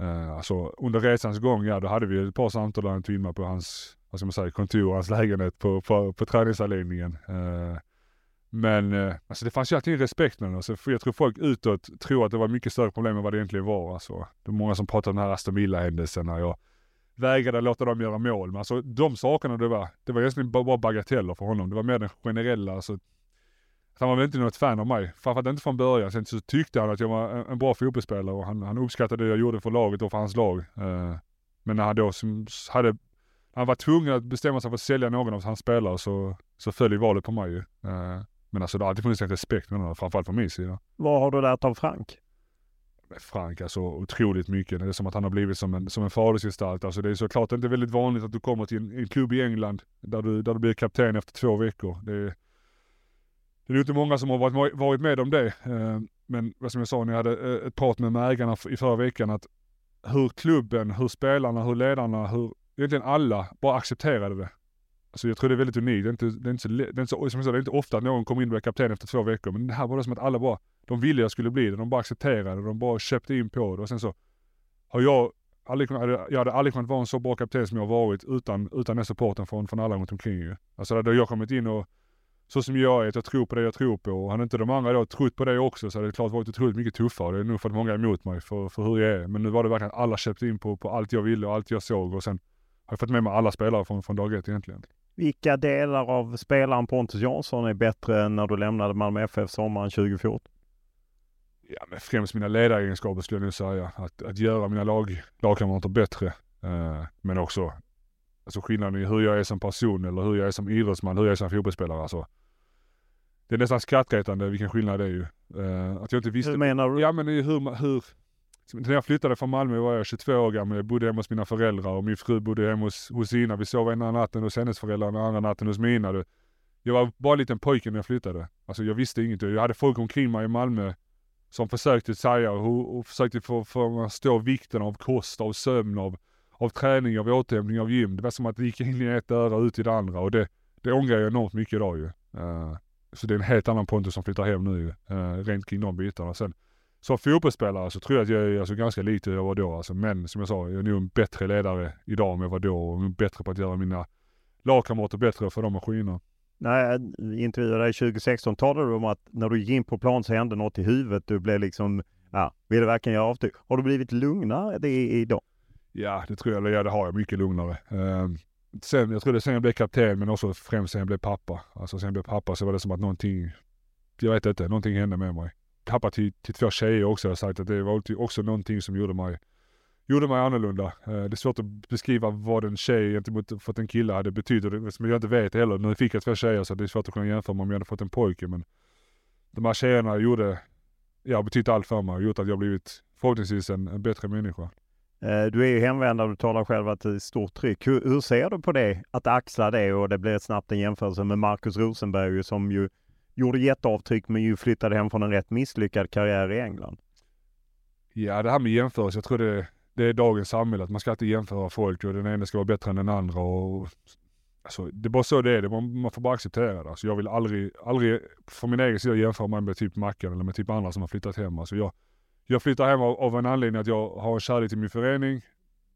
Uh, alltså under resans gång, ja då hade vi ett par samtal där in mig på hans, vad ska man säga, kontor, hans lägenhet på, på, på träningsanläggningen. Uh, men eh, alltså det fanns ju alltid en respekt med oss. Jag tror folk utåt tror att det var mycket större problem än vad det egentligen var. Alltså, det är många som pratar om den här Aston Villa-händelsen när jag vägrade låta dem göra mål. Men alltså de sakerna det var, det var egentligen bara bagateller för honom. Det var mer den generella, alltså han var väl inte något fan av mig. Framförallt inte från början. Sen så tyckte han att jag var en, bra fotbollsspelare och han, han uppskattade det jag gjorde för laget och för hans lag. Uh, men när han då som hade, han var tvungen att bestämma sig för att sälja någon av hans spelare så, så föll valet på mig uh, men alltså det har alltid funnits en respekt honom, framförallt från min sida. Vad har du lärt av Frank? Frank, alltså otroligt mycket. Det är som att han har blivit som en, som en fadersgestalt. Alltså det är såklart inte väldigt vanligt att du kommer till en, en klubb i England där du, där du blir kapten efter två veckor. Det är, det är inte många som har varit, varit med om det. Eh, men vad som jag sa när jag hade eh, ett prat med ägarna i förra veckan att hur klubben, hur spelarna, hur ledarna, hur egentligen alla bara accepterade det. Alltså jag tror det är väldigt unikt. Det är inte, det är inte, så, det är inte, så, som jag sa, det är inte ofta att någon kommer in och blir kapten efter två veckor. Men det här var det som att alla bara, de ville jag skulle bli det. De bara accepterade det. De bara köpte in på det. Och sen så har jag aldrig kunnat, jag hade aldrig kunnat vara en så bra kapten som jag varit utan, utan den supporten från, från alla runt omkring ju. Alltså där jag kommit in och så som jag är, att jag tror på det jag tror på. Och hade inte de andra då trott på det också så hade det klart varit otroligt mycket tuffare. Det är nog för att många är emot mig för, för hur jag är. Men nu var det verkligen att alla köpte in på, på allt jag ville och allt jag såg. Och sen jag fått med mig alla spelare från, från dag ett egentligen. Vilka delar av spelaren Pontus Jansson är bättre än när du lämnade Malmö FF sommaren 2014? Ja, men främst mina ledaregenskaper skulle jag nu säga. Att, att göra mina lag, lagkamrater bättre. Uh, men också Alltså skillnaden i hur jag är som person eller hur jag är som idrottsman, hur jag är som fotbollsspelare. Alltså, det är nästan skrattretande vilken skillnad det är ju. Uh, att jag inte visste. Hur menar du? Ja men hur, hur Liksom, när jag flyttade från Malmö var jag 22 år gammal. Jag bodde hemma hos mina föräldrar och min fru bodde hemma hos, hos sina. Vi sov ena natten hos hennes föräldrar och andra natten hos mina. Jag var bara en liten pojke när jag flyttade. Alltså jag visste ingenting. Jag hade folk omkring mig i Malmö som försökte säga och, och försökte få, få vikten av kost, av sömn, av av träning, av återhämtning, av gym. Det var som att det gick in i ett öra och ut i det andra och det, det ångrar jag enormt mycket idag ju. Uh, så det är en helt annan Pontus som flyttar hem nu uh, rent kring de bitarna. Sen som fotbollsspelare så tror jag att jag är alltså ganska lik hur jag var då alltså. Men som jag sa, jag är nog en bättre ledare idag än jag var då och bättre på att göra mina lagkamrater bättre för de maskinerna. När jag intervjuade dig 2016 talade du om att när du gick in på plan så hände något i huvudet. Du blev liksom, ja, ville verkligen göra avtryck. Har du blivit lugnare det idag? Ja, det tror jag. Eller ja, det har jag mycket lugnare. Uh, sen, jag tror det sen jag blev kapten, men också främst sen jag blev pappa. Alltså sen jag blev pappa så var det som att någonting, jag vet inte, någonting hände med mig tappat till, till två tjejer också har sagt att det var också någonting som gjorde mig, gjorde mig annorlunda. Eh, det är svårt att beskriva vad en tjej gentemot för att en kille hade betytt, som jag inte vet heller. Nu fick jag två tjejer så det är svårt att kunna jämföra med om jag hade fått en pojke, men de här tjejerna gjorde, ja, betytt allt för mig och gjort att jag blivit förhoppningsvis en, en bättre människa. Eh, du är ju hemvändare, du talar själv att det är stort tryck. Hur, hur, ser du på det, att axla det och det blir snabbt en jämförelse med Marcus Rosenberg som ju gjorde jätteavtryck men ju flyttade hem från en rätt misslyckad karriär i England? Ja, det här med jämförelse, jag tror det, det är dagens samhälle, att man ska inte jämföra folk och den ena ska vara bättre än den andra och Alltså, det är bara så det är, man, man får bara acceptera det. Alltså, jag vill aldrig, aldrig för min egen sida jämföra mig med typ Mackan eller med typ andra som har flyttat hem. Alltså, jag, jag flyttar hem av, av en anledning att jag har en kärlek till min förening.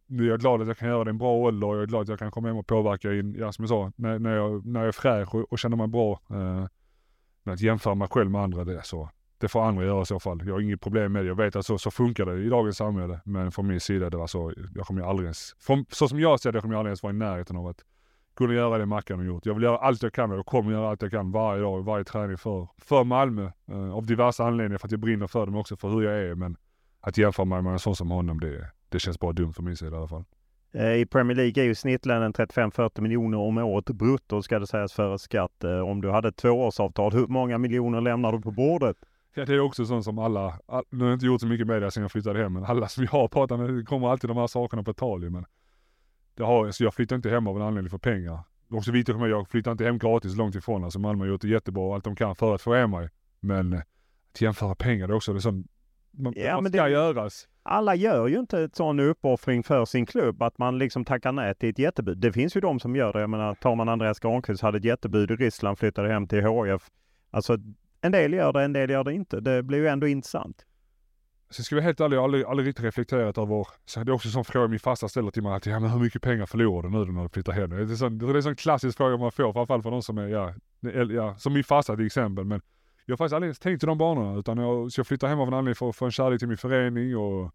Nu är jag glad att jag kan göra det i en bra ålder och jag är glad att jag kan komma hem och påverka in, ja som jag sa, när, när, jag, när jag är fräsch och, och känner mig bra. Eh, men att jämföra mig själv med andra, det, så, det får andra göra i så fall. Jag har inget problem med det. Jag vet att så, så funkar det i dagens samhälle. Men från min sida, det var så, jag kommer aldrig ens, från, så som jag ser det, jag kommer aldrig ens vara i närheten av att kunna göra det Mackan har gjort. Jag vill göra allt jag kan och jag kommer göra allt jag kan varje dag, varje träning för, för Malmö. Eh, av diverse anledningar, för att jag brinner för dem också, för hur jag är. Men att jämföra mig med en sån som honom, det, det känns bara dumt för min sida i alla fall. Eh, I Premier League är ju snittlönen 35-40 miljoner om året brutto ska det sägas före skatt. Eh, om du hade ett tvåårsavtal, hur många miljoner lämnar du på bordet? Ja det är också sånt som alla, all, nu har jag inte gjort så mycket media sen jag flyttade hem, men alla som jag har pratat med kommer alltid de här sakerna på tal men det har, så jag flyttar inte hem av en anledning för pengar. också viktigt för mig, jag flyttar inte hem gratis långt ifrån. Alltså Malmö har gjort det jättebra allt de kan för att få hem mig. Men eh, att jämföra pengar det är också, det är man, Ja, men ska det- göras. Alla gör ju inte ett sån uppoffring för sin klubb att man liksom tackar nej till ett jättebud. Det finns ju de som gör det. Jag menar, tar man Andreas Granqvist hade ett jättebud i Ryssland, flyttade hem till HIF. Alltså en del gör det, en del gör det inte. Det blir ju ändå intressant. Sen ska vi helt ärliga, jag har aldrig, aldrig riktigt reflekterat över, så det är också en sån fråga min farsa ställer till mig att ja men hur mycket pengar förlorar du nu när du flyttar hem? Det är, sån, det är en sån klassisk fråga man får, framförallt för de som är, ja, ja som min farsa till exempel. Men jag har faktiskt aldrig ens tänkt i de banorna utan jag, så jag flyttar hem av en anledning för att få en kärlek till min förening och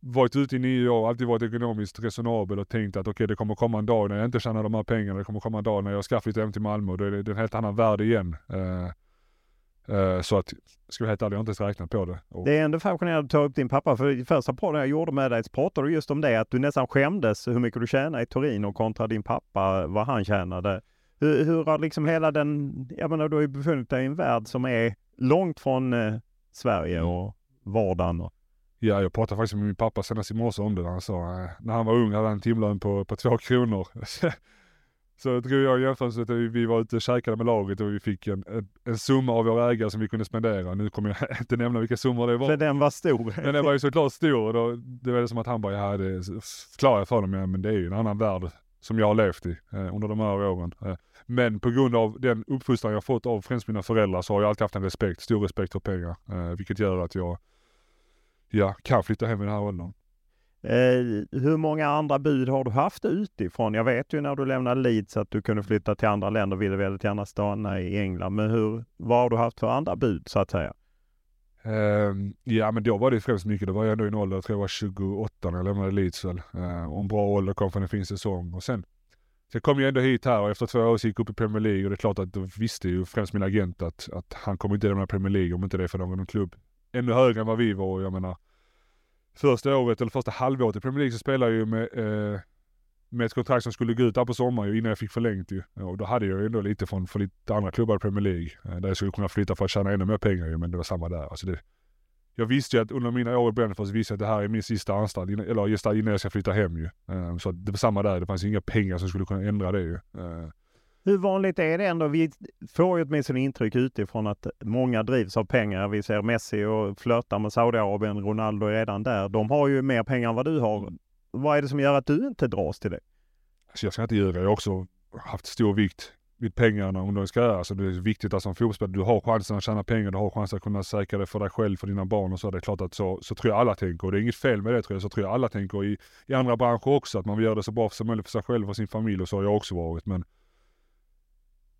varit ute i nio år, alltid varit ekonomiskt resonabel och tänkt att okej det kommer komma en dag när jag inte tjänar de här pengarna, det kommer komma en dag när jag ska flytta hem till Malmö och då är det, en helt annan värld igen. Uh, så att, ska vi vara helt ärlig, jag har inte ens räknat på det. Och, Det är ändå fascinerande att ta upp din pappa. För i första podden jag gjorde med dig så pratade du just om det. Att du nästan skämdes hur mycket du tjänade i Torino kontra din pappa, vad han tjänade. Hur, hur har liksom hela den, jag menar du har ju befunnit dig i en värld som är långt från eh, Sverige och vardagen. Och, Ja, jag pratade faktiskt med min pappa senast i morse om det. Han sa eh, när han var ung hade han en timlön på, på två kronor. så drog jag en jämförelse att vi, var ute och käkade med laget och vi fick en, en, summa av våra ägare som vi kunde spendera. Nu kommer jag inte nämna vilka summor det var. för den var stor. Men den var ju såklart stor och då, det var det som att han bara, ja det förklarar jag för honom, ja, men det är ju en annan värld som jag har levt i eh, under de här åren. Eh, men på grund av den uppfostran jag fått av främst mina föräldrar så har jag alltid haft en respekt, stor respekt för pengar. Eh, vilket gör att jag, ja, kan flytta hem i den här åldern. Eh, hur många andra bud har du haft utifrån? Jag vet ju när du lämnade Leeds att du kunde flytta till andra länder ville väldigt gärna stanna i England. Men hur, vad har du haft för andra bud så att säga? Ehm, ja men då var det främst mycket, då var jag ändå i en ålder, jag tror jag var 28 när jag lämnade Leeds väl. Uh, och en bra ålder kom från en fin säsong. Och sen, sen kom jag ändå hit här och efter två år så gick jag upp i Premier League och det är klart att då visste ju främst min agent att, att han kommer inte lämna Premier League om inte det är för någon klubb ännu högre än vad vi var. Och jag menar, första året eller första halvåret i Premier League så spelade jag ju med, eh, med ett kontrakt som skulle gå ut där på sommaren innan jag fick förlängt ju. Och då hade jag ju ändå lite från, från lite andra klubbar i Premier League. Eh, där jag skulle kunna flytta för att tjäna ännu mer pengar ju, men det var samma där. Alltså det, jag visste ju att under mina år i Brentford så visste jag att det här är min sista anstalt, innan- eller just där innan jag ska flytta hem ju. Eh, Så det var samma där, det fanns inga pengar som skulle kunna ändra det ju. Eh, Hur vanligt är det ändå? Vi får ju åtminstone intryck utifrån att många drivs av pengar. Vi ser Messi och flörtar med Saudiarabien. Ronaldo är redan där. De har ju mer pengar än vad du har. Vad är det som gör att du inte dras till det? Alltså jag ska inte ljuga, jag har också haft stor vikt vid pengarna under en karriär. Alltså det är viktigt att som fotbollsspelare, du har chansen att tjäna pengar, du har chansen att kunna säkra det för dig själv, för dina barn och så. Det är klart att så, så tror jag alla tänker och det är inget fel med det tror jag. Så tror jag alla tänker i, i andra branscher också, att man vill göra det så bra som möjligt för sig själv och sin familj och så har jag också varit. Men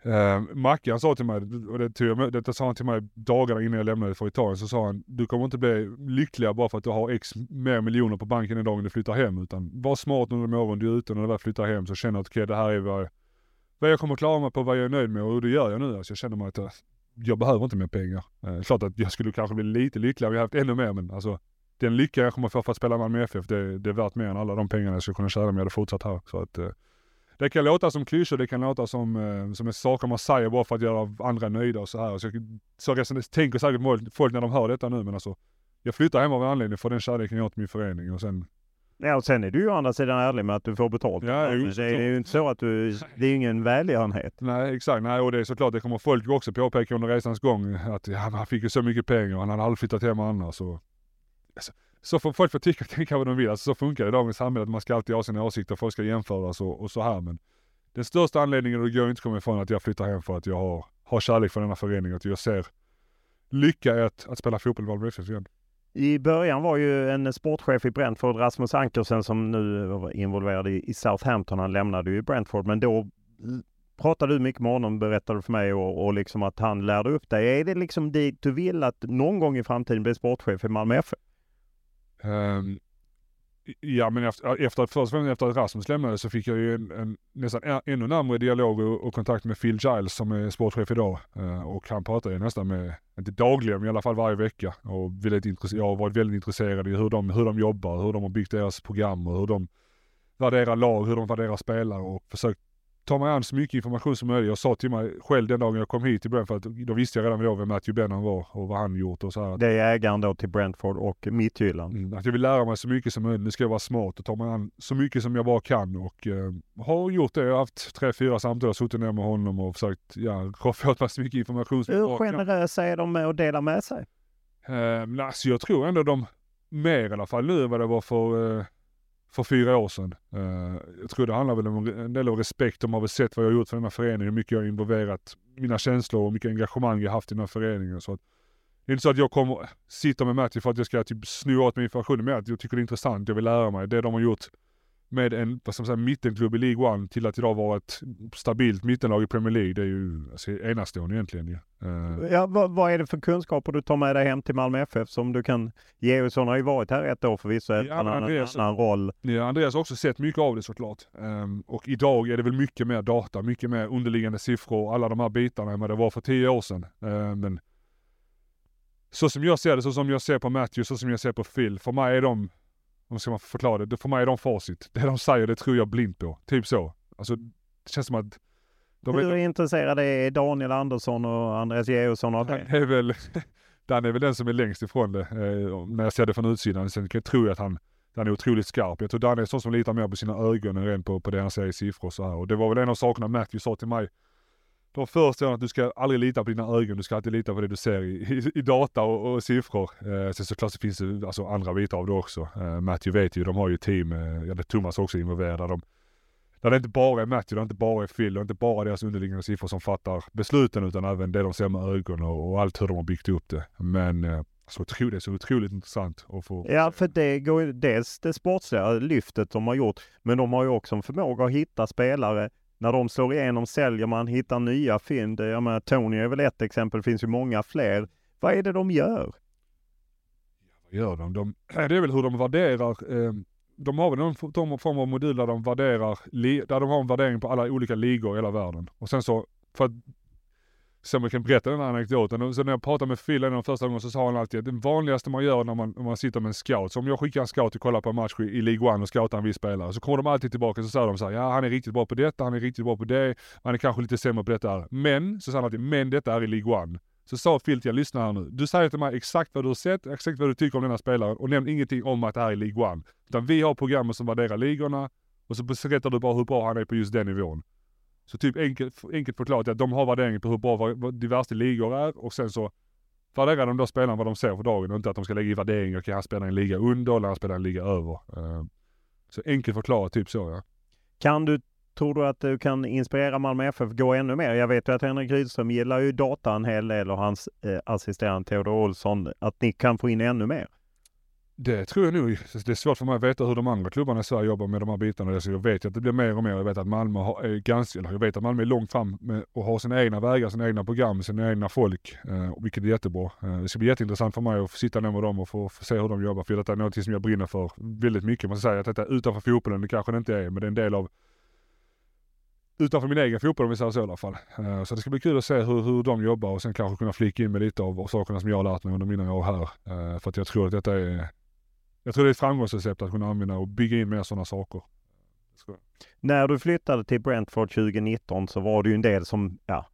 Eh, Mackan sa till mig, och det, tog jag med, sa han till mig dagarna innan jag lämnade för Italien, så sa han du kommer inte bli lyckligare bara för att du har x mer miljoner på banken den dagen du flyttar hem. Utan var smart under de åren du är ute när du väl flyttar hem så känner du att okej det här är vad, vad jag kommer klara mig på, vad jag är nöjd med och det gör jag nu. Alltså jag känner mig att jag, jag behöver inte mer pengar. Eh, klart att jag skulle kanske bli lite lyckligare om jag haft ännu mer men alltså den lycka jag kommer få för att spela Malmö FF det, det är värt mer än alla de pengarna jag skulle kunna tjäna om jag hade fortsatt här. Så att, eh, det kan låta som klyschor, det kan låta som, eh, som är saker man säger bara för att göra andra nöjda och så här. Så, så resten, tänker säkert folk- folk när de hör detta nu men alltså jag flyttar hem av en anledning för den kärleken jag har till min förening och sen Ja, och sen är du ju å andra sidan ärlig med att du får betalt. Ja, Men just det är ju inte så att du, det är ju ingen välgörenhet. Nej exakt, nej och det är såklart det kommer folk också påpeka under resans gång att ja, han fick ju så mycket pengar och han hade aldrig flyttat hem annars. Och, alltså, så får folk få tycka och tänka vad de vill, alltså, så funkar det i dagens samhälle att man ska alltid ha sina åsikter, folk ska jämföras och, och så här men den största anledningen, och det går inte att komma ifrån att jag flyttar hem för att jag har, har kärlek för denna förening, att jag ser lycka i att, att spela fotboll i Malmö FF igen. I början var ju en sportchef i Brentford, Rasmus Ankersen, som nu var involverad i, i Southampton. Han lämnade ju Brentford, men då pratade du mycket med honom, berättade för mig, och, och liksom att han lärde upp dig. Är det liksom dit du vill att någon gång i framtiden bli sportchef i Malmö FF? Um, ja men efter, efter, först och främst efter att Rasmus lämnade så fick jag ju en, en nästan ä- ännu närmare dialog och, och kontakt med Phil Giles som är sportchef idag. Uh, och han pratar ju nästan med, inte dagligen men i alla fall varje vecka. Och väldigt jag har varit väldigt intresserad i hur de, hur de jobbar, hur de har byggt deras program och hur de värderar lag, hur de värderar spelare och försökt ta mig an så mycket information som möjligt. Jag sa till mig själv den dagen jag kom hit till Brentford, att då visste jag redan då vem Matthew Benham var och vad han gjort och så här. Det är ägaren då till Brentford och Midtjylland. Mm, att jag vill lära mig så mycket som möjligt. Nu ska jag vara smart och ta mig an så mycket som jag bara kan och eh, har gjort det. Jag har haft tre, fyra samtal, suttit ner med honom och försökt ja, åt mig så mycket information som Hur generösa är de med att dela med sig? Eh, alltså jag tror ändå de mer i alla fall nu än vad det var för eh, för fyra år sedan. Uh, jag tror det handlar väl om en del av respekt. De har väl sett vad jag har gjort för den här föreningen, hur mycket jag har involverat mina känslor och mycket engagemang jag haft i den här föreningen. Så att, det är inte så att jag kommer sitta med Matti för att jag ska typ sno åt mig information, men att jag tycker det är intressant, jag vill lära mig. Det de har gjort med en vad ska man säga, mittenklubb i League One till att idag vara ett stabilt mittenlag i Premier League. Det är ju alltså, enastående egentligen. Ja. Uh. ja vad, vad, är det för kunskaper du tar med dig hem till Malmö FF som du kan ge? Georgsson har ju varit här ett år förvisso, ja, annan, Andreas, annan roll. Ja, Andreas har också sett mycket av det såklart. Um, och idag är det väl mycket mer data, mycket mer underliggande siffror alla de här bitarna än vad det var för tio år sedan. Uh, men så som jag ser det, så som jag ser på Matthew, så som jag ser på Phil. För mig är de om ska man förklara det, för mig är de facit. Det de säger, det tror jag blint på. Typ så. Alltså, det känns som att... De Hur är intresserade är Daniel Andersson och Andreas Georgsson av det? är väl, Dan är väl den som är längst ifrån det, eh, när jag ser det från utsidan. Sen tror jag att han, han är otroligt skarp. Jag tror Dan är sån som litar mer på sina ögon än på, på det han säger i siffror och så här. Och det var väl en av sakerna Matthew sa till mig de första åren att du ska aldrig lita på dina ögon, du ska alltid lita på det du ser i, i, i data och, och siffror. Eh, sen såklart så finns det alltså andra bitar av det också. Eh, Matthew vet ju, de har ju team, eh, ja det Thomas också involverad. De, där det inte bara är Matthew, där det inte bara är Phil, det är inte bara deras underliggande siffror som fattar besluten utan även det de ser med ögonen och, och allt hur de har byggt upp det. Men eh, alltså, så tror det är så otroligt intressant att få... Ja, för det går ju dels det sportsliga lyftet de har gjort, men de har ju också en förmåga att hitta spelare när de slår igenom säljer man, hittar nya fynd. Jag menar, Tony är väl ett exempel, det finns ju många fler. Vad är det de gör? Ja, vad gör de? de det är väl hur de värderar ehm, de har väl någon form av modul där de värderar, där de har en värdering på alla olika ligor i hela världen. Och sen så, för att så man kan berätta den här anekdoten. Så när jag pratade med Phil en av de första gångerna så sa han alltid att det vanligaste man gör när man, när man sitter med en scout, så om jag skickar en scout och kollar på en match i, i League One och scoutar en viss spelare, så kommer de alltid tillbaka och så säger de så här, ja han är riktigt bra på detta, han är riktigt bra på det, han är kanske lite sämre på detta. Men, så sa han alltid, men detta är i League One. Så sa Phil till jag lyssnar här nu. Du säger till mig exakt vad du har sett, exakt vad du tycker om den här spelaren och nämn ingenting om att det här är League One. Utan vi har programmet som värderar ligorna och så berättar du bara hur bra han är på just den nivån. Så typ enkelt, enkelt förklarat att de har värdering på hur bra diverse ligor är och sen så värderar de då spelarna vad de ser för dagen och inte att de ska lägga i värderingar, kan han spela en liga under eller han spelar en liga över. Ehm, så enkelt förklarat, typ så ja. Kan du, tror du att du kan inspirera Malmö FF gå ännu mer? Jag vet ju att Henrik Rydström gillar ju data en hel del och hans eh, assistent Theodor Olsson, att ni kan få in ännu mer? Det tror jag nog. Det är svårt för mig att veta hur de andra klubbarna i Sverige jobbar med de här bitarna. Så jag vet att det blir mer och mer. Jag vet att Malmö är eh, ganska, eller jag vet att Malmö är långt fram med, och har sina egna vägar, sina egna program, sina egna folk. Eh, vilket är jättebra. Eh, det ska bli jätteintressant för mig att få sitta ner med dem och få, få se hur de jobbar. För detta är något som jag brinner för väldigt mycket. Man ska säga att detta är utanför fotbollen, det kanske det inte är, men det är en del av utanför min egen fotboll om vi säger så i alla fall. Uh, så det ska bli kul att se hur, hur de jobbar och sen kanske kunna flika in med lite av, av sakerna som jag har lärt mig under mina år här. Uh, för att jag tror att detta är jag tror det är ett framgångsrecept att kunna använda och bygga in mer sådana saker. När du flyttade till Brentford 2019 så var det ju en del som ja,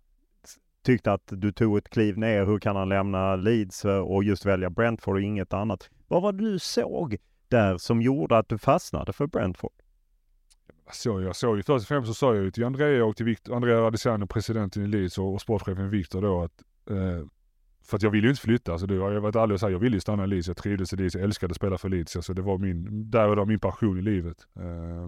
tyckte att du tog ett kliv ner. Hur kan han lämna Leeds och just välja Brentford och inget annat? Vad var det du såg där som gjorde att du fastnade för Brentford? Så jag såg ju först och främst så sa jag ju till Andrea och till Victor, Andrea Radiciano, presidenten i Leeds och, och sportchefen Victor då att eh, för att jag ville ju inte flytta. Alltså det, jag har varit ärlig och sagt, jag ville ju stanna i Leeds. Jag trivdes i Leeds. Jag älskade att spela för Leeds. Alltså det var min, där och då min passion i livet. Eh,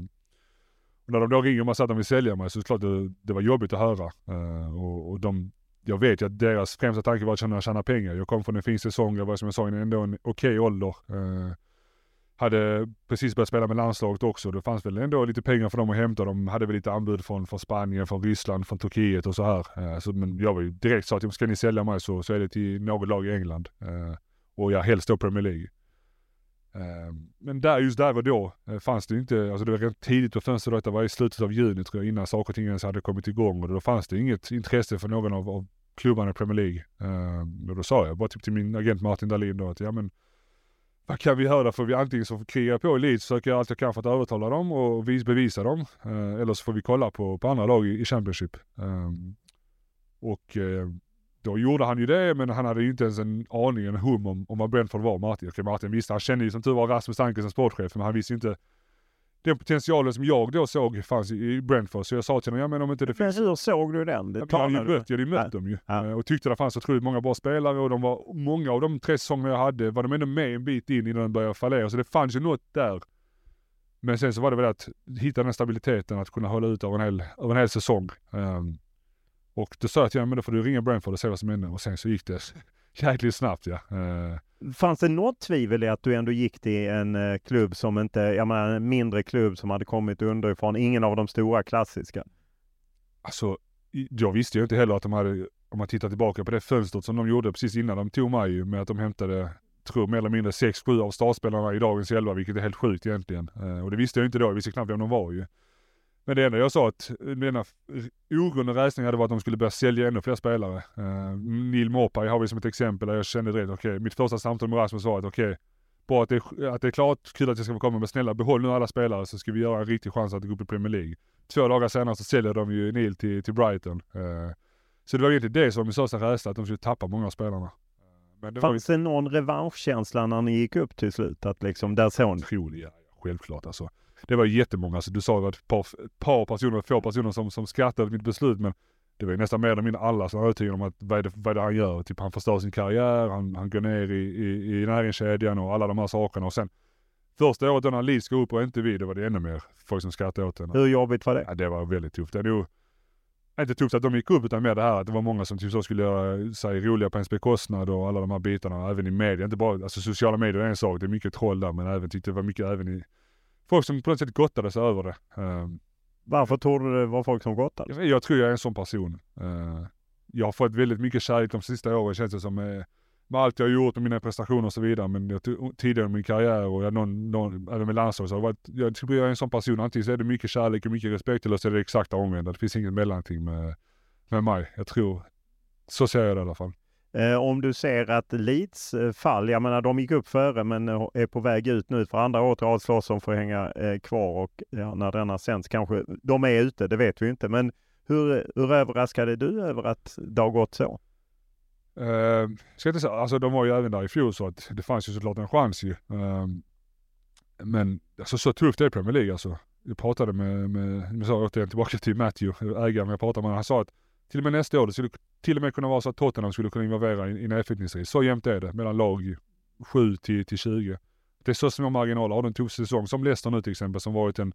och när de då ringer och sa att de vill sälja mig så klart det, det var jobbigt att höra. Eh, och, och de, jag vet ju att deras främsta tanke var att tjäna, tjäna pengar. Jag kom från en fin säsong. Jag var som jag sa ändå en okej okay ålder. Eh, hade precis börjat spela med landslaget också. Det fanns väl ändå lite pengar för dem att hämta. De hade väl lite anbud från, från Spanien, från Ryssland, från Turkiet och så här. Eh, så, men jag var ju direkt sa att ska ni sälja mig så, så är det till något lag i England. Eh, och jag helst då Premier League. Eh, men där, just där och då fanns det inte, alltså det var rätt tidigt på fönstret, detta var i slutet av juni tror jag, innan saker och ting ens hade kommit igång. Och då fanns det inget intresse för någon av, av klubbarna i Premier League. och då sa jag bara typ till min agent Martin Dahlin då att ja men vad kan vi göra? För vi antingen så krigar jag på i Leeds, söker jag allt jag kan för att övertala dem och bevisa dem. Eh, eller så får vi kolla på, på andra lag i, i Championship. Eh, och eh, då gjorde han ju det, men han hade ju inte ens en aning, en hum om, om vad Brentford var, Martin. Okej, Martin visste, han kände ju som tur var Rasmus Ankersen sportchef, men han visste ju inte den potentialen som jag då såg fanns i Brentford. Så jag sa till honom, ja men om inte det finns... Men hur såg du den? Det jag hade ju mött, jag hade mött dem ju. Ja. Och tyckte det fanns otroligt många bra spelare och de var, många av de tre säsongerna jag hade var de ändå med en bit in innan de började fallera. Så det fanns ju något där. Men sen så var det väl att hitta den stabiliteten att kunna hålla ut över en hel, över en hel säsong. Um, och då sa jag till honom, men då får du ringa Brentford och se vad som händer. Och sen så gick det jäkligt snabbt ja. Uh, Fanns det något tvivel i att du ändå gick till en eh, klubb som inte, jag menar en mindre klubb som hade kommit underifrån, ingen av de stora klassiska? Alltså, jag visste ju inte heller att de hade, om man tittar tillbaka på det fönstret som de gjorde precis innan de tog mig med att de hämtade, tror mer eller mindre 6-7 av startspelarna i dagens elva, vilket är helt sjukt egentligen. Eh, och det visste jag inte då, jag visste knappt vem de var ju. Men det enda jag sa att den ena ogrundade rädslan hade varit att de skulle börja sälja ännu fler spelare. Uh, Neil Mopai har vi som ett exempel där jag kände direkt, okej, okay, mitt första samtal med Rasmus var att okej, okay, bra att det, att det är klart, kul att jag ska få komma, men snälla behåll nu alla spelare så ska vi göra en riktig chans att gå upp i Premier League. Två dagar senare så säljer de ju Neil till, till Brighton. Uh, så det var egentligen det som var min största rädsla, att de skulle tappa många av spelarna. Men det Fanns det någon revanschkänsla när ni gick upp till slut? Att liksom, där såg ni? Otrolig, ja, självklart alltså det var jättemånga, alltså, du sa att det var ett par, ett par personer, få personer som, som skrattade åt mitt beslut men det var ju nästan mer eller mindre alla som övertygade om att vad är, det, vad är det han gör? Typ han förstör sin karriär, han, han går ner i, i, i näringskedjan och alla de här sakerna och sen Första året då när Leeds går upp och inte vi, då var det ännu mer folk som skrattade åt henne. Hur jobbigt var det? Ja, det var väldigt tufft. Det är nog inte tufft att de gick upp utan mer det här att det var många som typ så skulle göra sig roliga på ens bekostnad och alla de här bitarna. Även i media, inte bara, alltså sociala medier är en sak, det är mycket troll där men även tyckte det var mycket även i folk som på något sätt gottade sig över det. Uh, Varför tror du det var folk som gottade sig? Jag tror jag är en sån person. Uh, jag har fått väldigt mycket kärlek de sista åren känns det som. Med, allt jag har gjort och mina prestationer och så vidare. Men jag, tidigare i min karriär och jag, någon, någon, även med landslaget så har varit, jag tror jag är en sån person. Antingen så är det mycket kärlek och mycket respekt eller så är det exakta omvända. Det finns inget mellanting med, med mig. Jag tror, så ser jag det i alla fall. Eh, om du ser att Leeds eh, fall, jag menar de gick upp före men eh, är på väg ut nu för andra året i rad slåss om får hänga eh, kvar och ja, när denna sänds kanske de är ute, det vet vi inte. Men hur, hur överraskad är du över att det har gått så? Uh, ska inte säga, alltså de var ju även där i fjol så att det fanns ju såklart en chans ju. Uh, men alltså så tufft är Premier League alltså. Jag pratade med, med, med så återigen tillbaka till Matthew, ägaren jag pratade med, han sa att till och med nästa år, det skulle till och med kunna vara så att Tottenham skulle kunna involvera i en nedflyttningsrisk. Så jämnt är det mellan lag 7 till, till 20. Det är så små marginaler. Har du en tuff säsong som Leicester nu till exempel som varit en,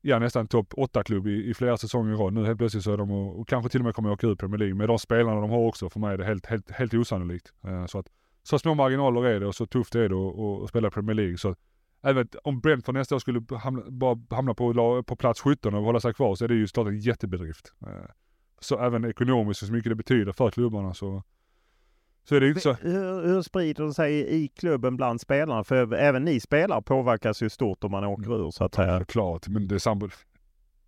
ja nästan topp 8-klubb i, i, flera säsonger i rad. Nu helt plötsligt så är de och, och kanske till och med kommer åka ur Premier League. Med de spelarna de har också, för mig är det helt, helt, helt osannolikt. Uh, så att så små marginaler är det och så tufft är det att, att spela Premier League. Så att, även om Brentford nästa år skulle hamna, bara hamna på, på plats 17 och hålla sig kvar så är det ju såklart en jättebedrift. Uh, så även ekonomiskt så mycket det betyder för klubbarna så, så är det inte så. Hur, hur sprider det sig i klubben bland spelarna? För även ni spelare påverkas ju stort om man åker ur så att säga. Ja, klart, men det är samma.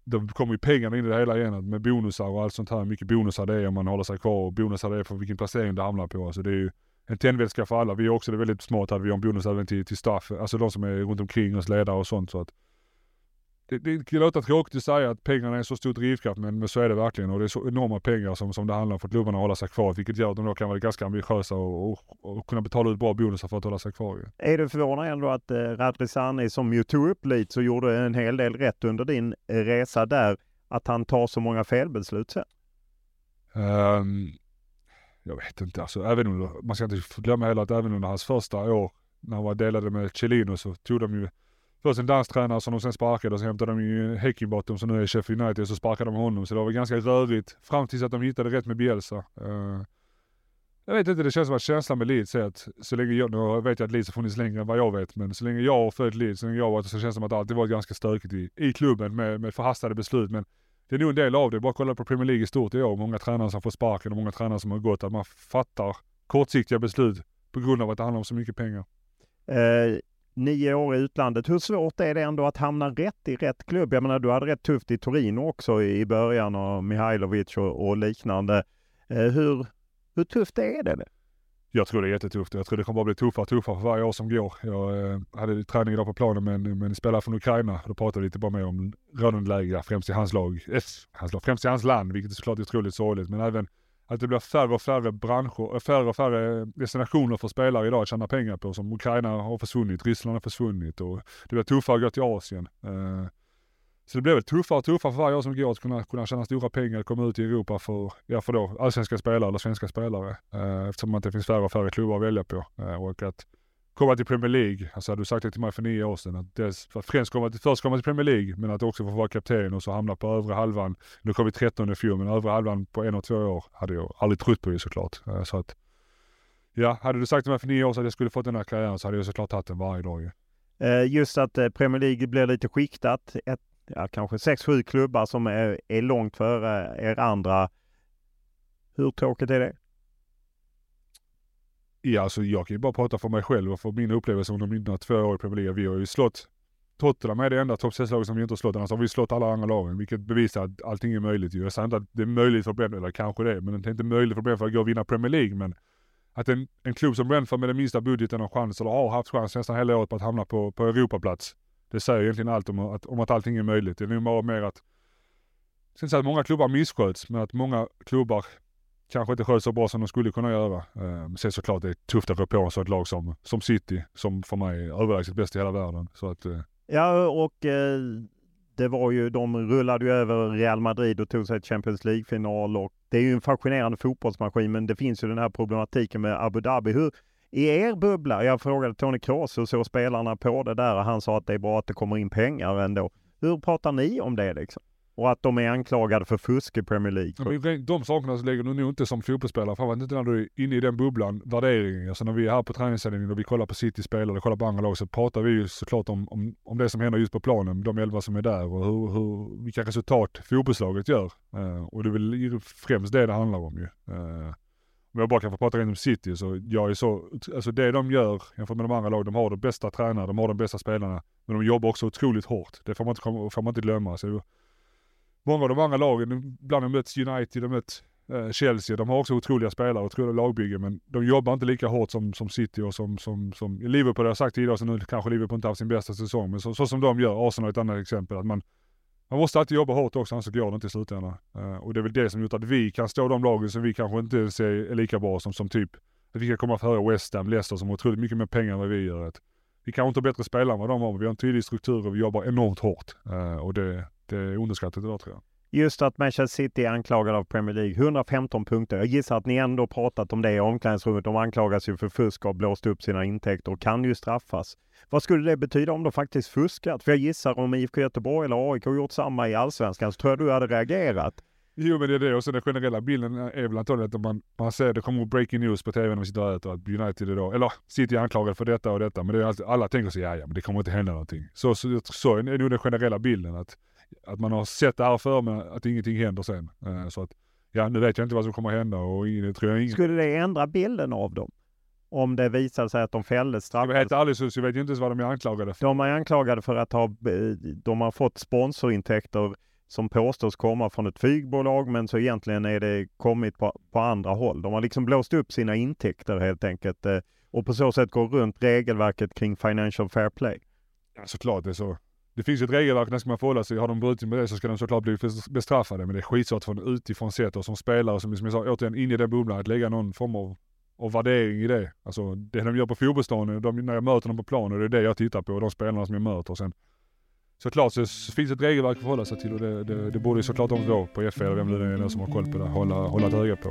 Då kommer ju pengarna in i det hela igen med bonusar och allt sånt här. Mycket bonusar det är om man håller sig kvar och bonusar det är för vilken placering det hamnar på. Alltså det är ju en tändvätska för alla. Vi är också det väldigt smart att vi har en bonus även till, till staff, alltså de som är runt omkring oss, ledare och sånt. Så att det, det kan låta tråkigt att säga att pengarna är en så stor drivkraft men, men så är det verkligen och det är så enorma pengar som, som det handlar om för klubbarna att hålla sig kvar vilket gör att de då kan vara ganska ambitiösa och, och, och kunna betala ut bra bonusar för att hålla sig kvar. Är du förvånad ändå att eh, Radrizani som ju tog upp lite så gjorde en hel del rätt under din eh, resa där att han tar så många felbeslut sen? Um, jag vet inte alltså, även under, man ska inte glömma heller att även under hans första år när han var delade med Chelino så tog de ju först en danstränare som de sen sparkade och så hämtade de ju Häckenbottom som nu är Sheffield United och så sparkade de honom. Så det var väl ganska rörigt fram tills att de hittade rätt med Bielsa. Uh, jag vet inte, det känns som att känslan med Leeds är att så länge jag, nu vet jag att Leeds har funnits längre än vad jag vet, men så länge jag har följt Leeds, så länge jag har varit så känns det som att det alltid varit ganska stökigt i, i klubben med, med förhastade beslut. Men det är nog en del av det. Bara kolla på Premier League i stort i år. Många tränare som får sparken och många tränare som har gått. Att man fattar kortsiktiga beslut på grund av att det handlar om så mycket pengar. Eh, nio år i utlandet. Hur svårt är det ändå att hamna rätt i rätt klubb? Jag menar, du hade rätt tufft i Torino också i början och Mihailovic och, och liknande. Eh, hur, hur tufft är det? jag tror det är jättetufft. Jag tror det kommer bara bli tuffare och tuffare för varje år som går. Jag eh, hade träning idag på planen med en, med en spelare från Ukraina. Då pratade vi lite bara mer om rådande läge, främst i hans lag, eh, hans lag, främst i hans land, vilket är såklart otroligt sorgligt. Men även att det blir färre och färre branscher, eh, färre och färre eh, destinationer för spelare idag att tjäna pengar på. Som Ukraina har försvunnit, Ryssland har försvunnit och det blir tuffare att gå till Asien. Eh, så det blir väl tuffare och tuffare för varje år som går att kunna, kunna tjäna stora pengar och komma ut i Europa för, ja, för då allsvenska spelare eller svenska spelare. Eftersom att det finns färre och färre klubbar att välja på. Och att komma till Premier League, alltså hade du sagt det till mig för nio år sedan, att dels för att främst komma till, först komma till Premier League, men att också få vara kapten och så hamna på övre halvan. Nu kom vi 13 i fjol, men övre halvan på en och två år hade jag aldrig trott på ju såklart. Eh, så att, ja, hade du sagt till mig för nio år sedan att jag skulle fått den här karriären så hade jag såklart tagit den varje dag ju. Eh, just att eh, Premier League blir lite skiktat. Ett ja, kanske sex, sju klubbar som är, är långt före er andra. Hur tråkigt är det? Ja, alltså jag kan ju bara prata för mig själv och för min upplevelse under mina två år i Premier League. Vi har ju slått Tottenham är det enda topp 6-laget som vi inte har slått. Annars har vi slått alla andra lagen, vilket bevisar att allting är möjligt. Jag säger inte att det är möjligt för Brentford, eller kanske det, men det är inte möjligt för Brentford att gå och vinna Premier League. Men att en, en klubb som Brentford med den minsta budgeten har chans, eller har haft chans nästan hela året på att hamna på, på Europaplats. Det säger egentligen allt om att, om att allting är möjligt. Det är nog bara mer att, sen så att många klubbar missköts, men att många klubbar kanske inte sköt så bra som de skulle kunna göra. Eh, sen såklart det är tufft att rå på sig ett lag som, som City, som för mig är överlägset bäst i hela världen. Så att, eh. Ja, och eh, det var ju, de rullade ju över Real Madrid och tog sig till Champions League-final och det är ju en fascinerande fotbollsmaskin, men det finns ju den här problematiken med Abu Dhabi. Hur, i er bubbla, jag frågade Tony Kroos hur såg spelarna på det där och han sa att det är bra att det kommer in pengar ändå. Hur pratar ni om det liksom? Och att de är anklagade för fusk i Premier League. Ja, de sakerna så lägger du nog inte som fotbollsspelare, framförallt inte när du är inne i den bubblan, värderingen. Alltså när vi är här på träningsanläggningen och vi kollar på City spelare och kollar på andra lag så pratar vi ju såklart om, om, om det som händer just på planen, de elva som är där och hur, hur, vilka resultat fotbollslaget gör. Uh, och det är väl främst det det handlar om ju. Uh, om jag bara kan få prata rent om City så jag är så, alltså det de gör jämfört med de andra lagen, de har de bästa tränarna, de har de bästa spelarna. Men de jobbar också otroligt hårt. Det får man inte, får man inte glömma. Så många av de andra lagen, ibland har mött United, de har mött eh, Chelsea, de har också otroliga spelare, otroliga lagbyggen men de jobbar inte lika hårt som, som City och som, som, som Liverpool, har jag sagt tidigare, så nu kanske Liverpool inte haft sin bästa säsong, men så, så som de gör, Arsenal är ett annat exempel, att man man måste alltid jobba hårt också, annars går det inte i slutändan. Eh, och det är väl det som gjort att vi kan stå de lagen som vi kanske inte ser är lika bra som, som typ, att vi kan komma före West Ham, Leicester som har otroligt mycket mer pengar än vad vi gör. Att vi kanske inte har bättre spelare än vad de har, men vi har en tydlig struktur och vi jobbar enormt hårt. Eh, och det, det är underskattat idag tror jag. Just att Manchester City är anklagade av Premier League. 115 punkter. Jag gissar att ni ändå pratat om det i omklädningsrummet. De anklagas ju för fusk och blåst upp sina intäkter och kan ju straffas. Vad skulle det betyda om de faktiskt fuskat? För jag gissar om IFK Göteborg eller AIK gjort samma i Allsvenskan så tror jag du hade reagerat. Jo men det är det och sen den generella bilden är väl antagligen att man, man ser det kommer breaking news på tv när vi sitter och äter att United då, eller City är anklagade för detta och detta men det är alltid, alla tänker sig ja ja men det kommer inte hända någonting. Så, så, så är nog den generella bilden att, att man har sett det här för men att ingenting händer sen. Uh, så att ja nu vet jag inte vad som kommer hända och ingen, tror jag ingen... Skulle det ändra bilden av dem? om det visar sig att de fälldes straffades. Helt ärligt så jag vet ju inte ens vad de är anklagade för. De är anklagade för att ha, de har fått sponsorintäkter som påstås komma från ett flygbolag men så egentligen är det kommit på, på andra håll. De har liksom blåst upp sina intäkter helt enkelt eh, och på så sätt går runt regelverket kring Financial Fair Play. Ja såklart det är så. Det finns ju ett regelverk, när ska man förhålla sig. Har de brutit med det så ska de såklart bli bestraffade. Men det är skitsvårt från utifrån sett och som spelare, som, som jag sa återigen, in i den bubblan, att lägga någon form av av värdering i det. Alltså det de gör på fotbollsplanen, de, när jag möter dem på planen, det är det jag tittar på, de spelarna som jag möter. Sen, såklart så finns ett regelverk att förhålla sig till och det, det, det borde såklart de då på FA eller vem det är som har koll på det, hålla, hålla ett öga på.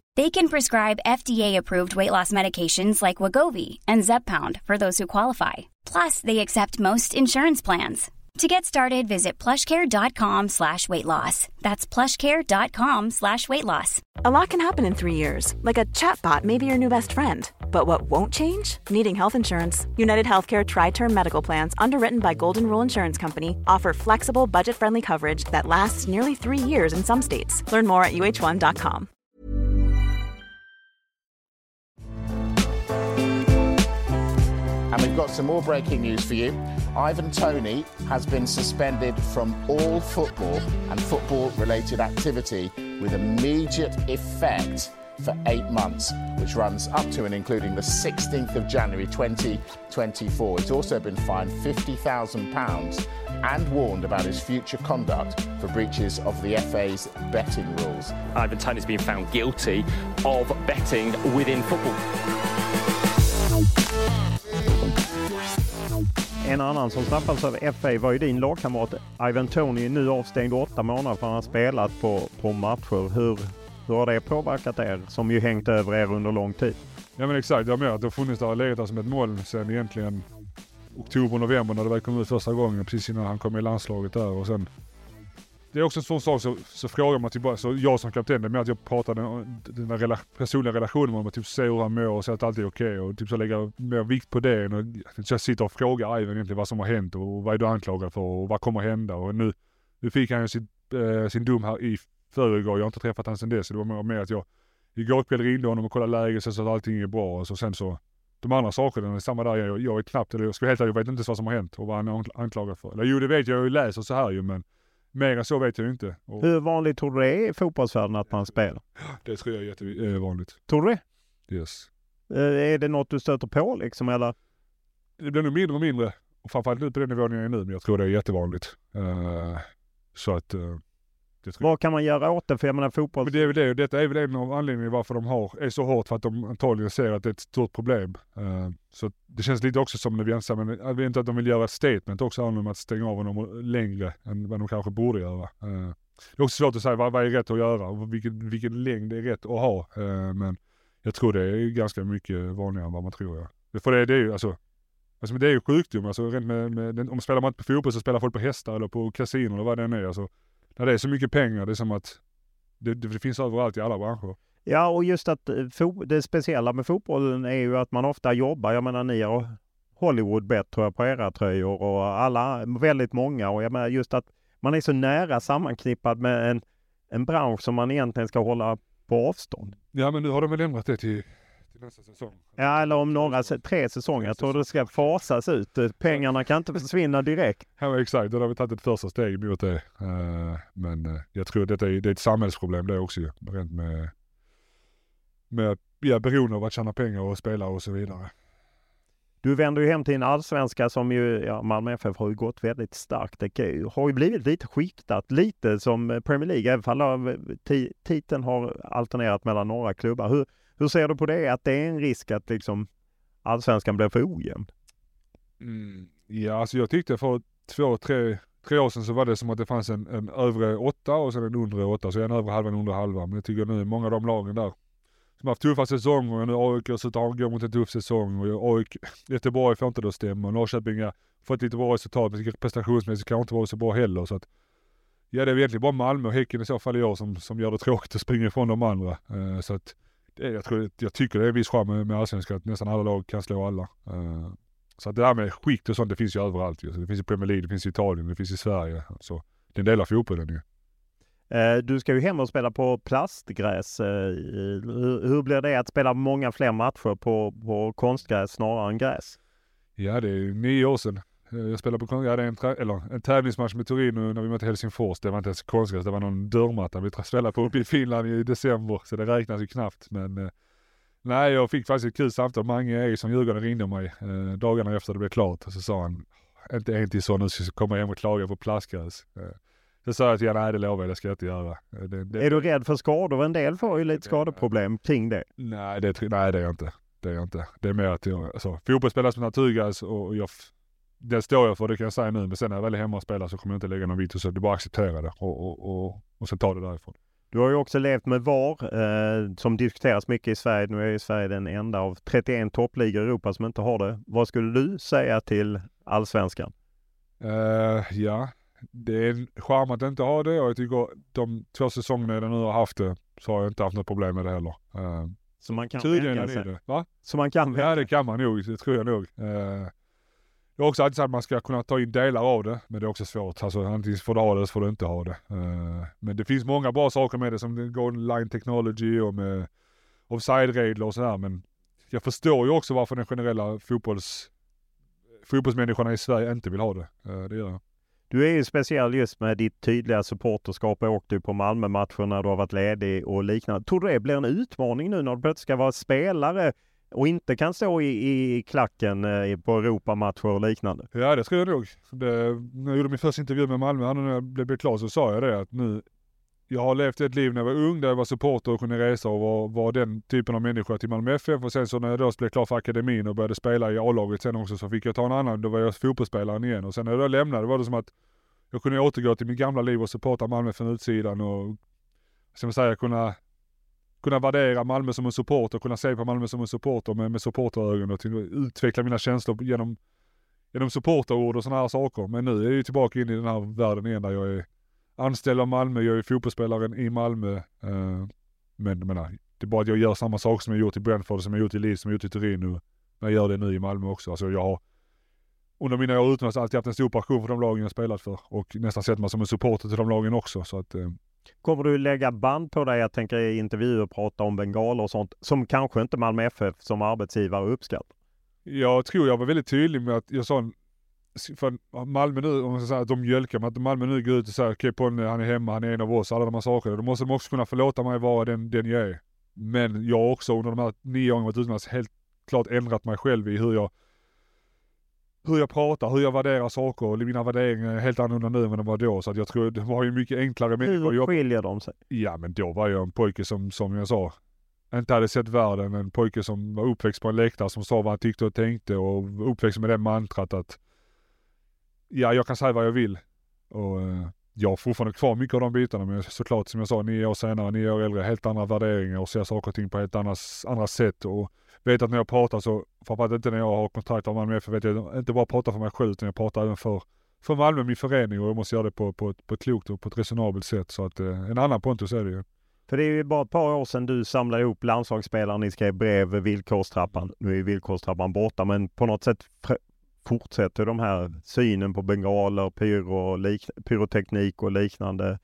They can prescribe FDA-approved weight loss medications like Wagovi and Zepbound for those who qualify. Plus, they accept most insurance plans. To get started, visit plushcare.com slash weight loss. That's plushcare.com slash weight loss. A lot can happen in three years, like a chatbot may be your new best friend. But what won't change? Needing health insurance. United Healthcare Tri Term Medical Plans, underwritten by Golden Rule Insurance Company, offer flexible, budget friendly coverage that lasts nearly three years in some states. Learn more at uh1.com. we've got some more breaking news for you. Ivan Tony has been suspended from all football and football related activity with immediate effect for eight months, which runs up to and including the 16th of January 2024. He's also been fined £50,000 and warned about his future conduct for breaches of the FA's betting rules. Ivan Tony's been found guilty of betting within football. En annan som straffades av FA var ju din lagkamrat Ivan Tony, nu avstängd åtta månader för att han har spelat på, på matcher. Hur, hur har det påverkat er som ju hängt över er under lång tid? Ja men exakt, jag med att det har funnits där och legat där som ett moln sen egentligen oktober, november när det väl kom ut första gången precis innan han kom i landslaget där och sen det är också en sån sak så, så frågar man typ tillbaka, så jag som kapten, det är mer att jag pratar den, den där rela, personliga relationen med honom, typ se hur han mår och se att allt är okej okay, och typ så lägga mer vikt på det än att jag sitter och frågar Ivan egentligen vad som har hänt och vad är du anklagad för och vad kommer hända och nu, nu fick han ju sin, äh, eh, sin dom här i förrgår, jag har inte träffat honom sen dess, så det var mer att jag igår kväll ringde honom och kollade läget så att allting är bra och så sen så de andra sakerna är samma där, jag, jag är knappt, eller jag ska helt ärligt, jag vet inte ens vad som har hänt och vad han är anklagad för. Eller jo det vet jag, jag läser så här ju men Mer än så vet jag inte. Och... Hur vanligt tror du det är i fotbollsvärlden att man spelar? Det tror jag är jättevanligt. Tror du det? Yes. Är det något du stöter på liksom eller? Det blir nog mindre och mindre. Och framförallt nu på den nivån jag är nu, men jag tror det är jättevanligt. Uh, så att uh, vad kan man göra åt det? För jag menar fotboll... Men det är väl det. Detta är väl en av anledningarna varför de har, är så hårt. För att de antagligen ser att det är ett stort problem. Uh, så det känns lite också som när vi ensam, men jag vet inte att de vill göra ett statement också om att stänga av honom längre än vad de kanske borde göra. Uh, det är också svårt att säga vad, vad är rätt att göra och vilken, vilken längd är rätt att ha. Uh, men jag tror det är ganska mycket vanligare än vad man tror. Ja. För det, det är ju alltså Alltså det är ju sjukdom, alltså rent med, med, om man spelar man inte på fotboll så spelar folk på hästar eller på kasinon eller vad det än är. Alltså, när det är så mycket pengar, det är som att det, det finns överallt i alla branscher. Ja, och just att eh, det speciella med fotbollen är ju att man ofta jobbar. Jag menar, ni har Hollywoodbett tror jag på era tröjor och alla, väldigt många. Och jag menar just att man är så nära sammanknippad med en, en bransch som man egentligen ska hålla på avstånd. Ja, men nu har de väl ändrat det till nästa säsong. Ja, eller om några, tre säsonger. Jag tror det ska fasas ut. Pengarna kan inte försvinna direkt. Ja, exakt. Då har vi tagit ett första steg mot det. Uh, men uh, jag tror att detta är, det är ett samhällsproblem det också ju. Rent med, med ja, beroende av att tjäna pengar och spela och så vidare. Du vänder ju hem till en allsvenska som ju, ja Malmö FF har ju gått väldigt starkt. Det har ju blivit lite skiktat, lite som Premier League, även fall titeln har alternerat mellan några klubbar. Hur, hur ser du på det? Att det är en risk att liksom allsvenskan blir för ojämn? Mm, ja, alltså jag tyckte för två, tre, tre år sedan så var det som att det fanns en, en övre åtta och sen en undre åtta. Så en övre halva och en undre halva. Men jag tycker nu många av de lagen där som har haft tuffa säsonger och nu AIK så går mot en tuff säsong och AIK, Göteborg får inte det att stämma. Norrköping har fått lite bra resultat men prestationsmässigt kanske inte vara så bra heller. Så att, ja det är egentligen bara Malmö och Häcken i så fall i år som, som gör det tråkigt att springa ifrån de andra. Uh, så att jag, tror, jag tycker det är en viss charm med, med allsvenskan att nästan alla lag kan slå alla. Uh, så att det där med skikt och sånt det finns ju överallt ju. Så det finns i Premier League, det finns i Italien, det finns i Sverige. Så det är en del av fotbollen ju. Eh, du ska ju hem och spela på plastgräs. Eh, hur blir det att spela många fler matcher på, på konstgräs snarare än gräs? Ja, det är nio år sedan. Jag spelade på jag hade en, eller, en tävlingsmatch med Torino när vi mötte Helsingfors. Det var inte ens konstgräs, det var någon dörrmatta vi spelade på uppe i Finland i december. Så det räknas ju knappt. Men eh, Nej, jag fick faktiskt ett kul samtal. Mange Eriksson, Djurgården, ringde mig eh, dagarna efter det blev klart. Och så sa han, inte en till så nu ska jag komma hem och klaga på plastgräs. Eh, så sa jag till honom, nej det lovar jag, det ska jag inte göra. Eh, Det, det, Är du rädd för skador? En del får ju lite skadeproblem kring det. Nej, det, nej, det är jag inte. Det är jag inte. Det är mer att jag, alltså, fotboll spelas med naturgas och jag, det står jag för, det kan jag säga nu. Men sen när jag väl är hemma och spelar så kommer jag inte lägga någon vito, så det är bara att acceptera det och, och, och, och sen ta det därifrån. Du har ju också levt med VAR eh, som diskuteras mycket i Sverige. Nu är ju Sverige den enda av 31 toppligor i Europa som inte har det. Vad skulle du säga till allsvenskan? Eh, ja, det är en charm att inte ha det och jag tycker de två säsongerna jag nu har haft det så har jag inte haft något problem med det heller. Uh, Så man kan tydligen vänja är sig. det. Va? Så man kan Ja det kan man nog, det tror jag nog. Eh, jag har också alltid sagt att man ska kunna ta in delar av det, men det är också svårt. Alltså antingen får du ha det eller så får du inte ha det. Eh, men det finns många bra saker med det som Golden Line Technology och med offside-regler och sådär. Men jag förstår ju också varför den generella fotbolls, fotbollsmänniskorna i Sverige inte vill ha det. Eh, det gör jag. Du är ju speciell just med ditt tydliga supporterskap. Jag åkte ju på Malmö-matcher när du har varit ledig och liknande. Tror du det blir en utmaning nu när du plötsligt ska vara spelare och inte kan stå i, i klacken eh, på Europamatcher och liknande? Ja det tror jag nog. Det, när jag gjorde min första intervju med Malmö, nu när jag blev, blev klar så sa jag det att nu, jag har levt ett liv när jag var ung där jag var supporter och kunde resa och var, var den typen av människa till Malmö FF och sen så när jag då blev klar för akademin och började spela i A-laget sen också så fick jag ta en annan, då var jag fotbollsspelaren igen och sen när jag då lämnade var det som att jag kunde återgå till mitt gamla liv och supporta Malmö från utsidan och som jag säger kunna kunna värdera Malmö som en supporter, kunna se på Malmö som en supporter med, med supporterögon och utveckla mina känslor genom genom supporterord och sådana här saker. Men nu är jag ju tillbaka in i den här världen igen där jag är anställd av Malmö, jag är fotbollsspelaren i Malmö. Eh, men menar, det är bara att jag gör samma sak som jag gjort i Brentford, som jag gjort i Leeds, som jag gjort i Turin nu. Men jag gör det nu i Malmö också. Alltså jag har under mina år utomlands alltid haft en stor passion för de lagen jag spelat för och nästan sett mig som en supporter till de lagen också. Så att, eh, Kommer du lägga band på dig, jag tänker i intervjuer prata om bengaler och sånt, som kanske inte Malmö FF som arbetsgivare uppskattar? Jag tror jag var väldigt tydlig med att jag sa, för Malmö nu, om man ska säga att de mjölkar mig, att Malmö nu går ut och säger okej okay, han är hemma, han är en av oss, alla de här sakerna. Då måste de också kunna förlåta mig vara den, den jag är. Men jag har också under de här nio åren varit utomlands helt klart ändrat mig själv i hur jag hur jag pratar, hur jag värderar saker och mina värderingar är helt annorlunda nu än de var då. Så att jag tror det var ju mycket enklare människor. Hur Jag, skiljer de sig? Ja men då var jag en pojke som, som jag sa, inte hade sett världen. En pojke som var uppväxt på en läktare som sa vad han tyckte och tänkte och uppväxt med det mantrat att ja, jag kan säga vad jag vill. Och eh, jag har fortfarande kvar mycket av de bitarna men såklart som jag sa, nio år senare, nio år äldre, helt andra värderingar och ser saker och ting på helt andra, andra sätt. Och vet att när jag pratar så, framförallt inte när jag har kontakt med Malmö FF, vet jag inte bara pratar för mig själv utan jag pratar även för, för Malmö, min förening och jag måste göra det på, på, ett- på ett klokt och på ett resonabelt sätt. Så att eh, en annan Pontus är det ju. För det är ju bara ett par år sedan du samlade ihop landslagsspelare, ni skrev brev, villkorstrappan. Nu är villkorstrappan borta men på något sätt fortsätter de här synen på bengaler, pyro, lik- pyroteknik och liknande.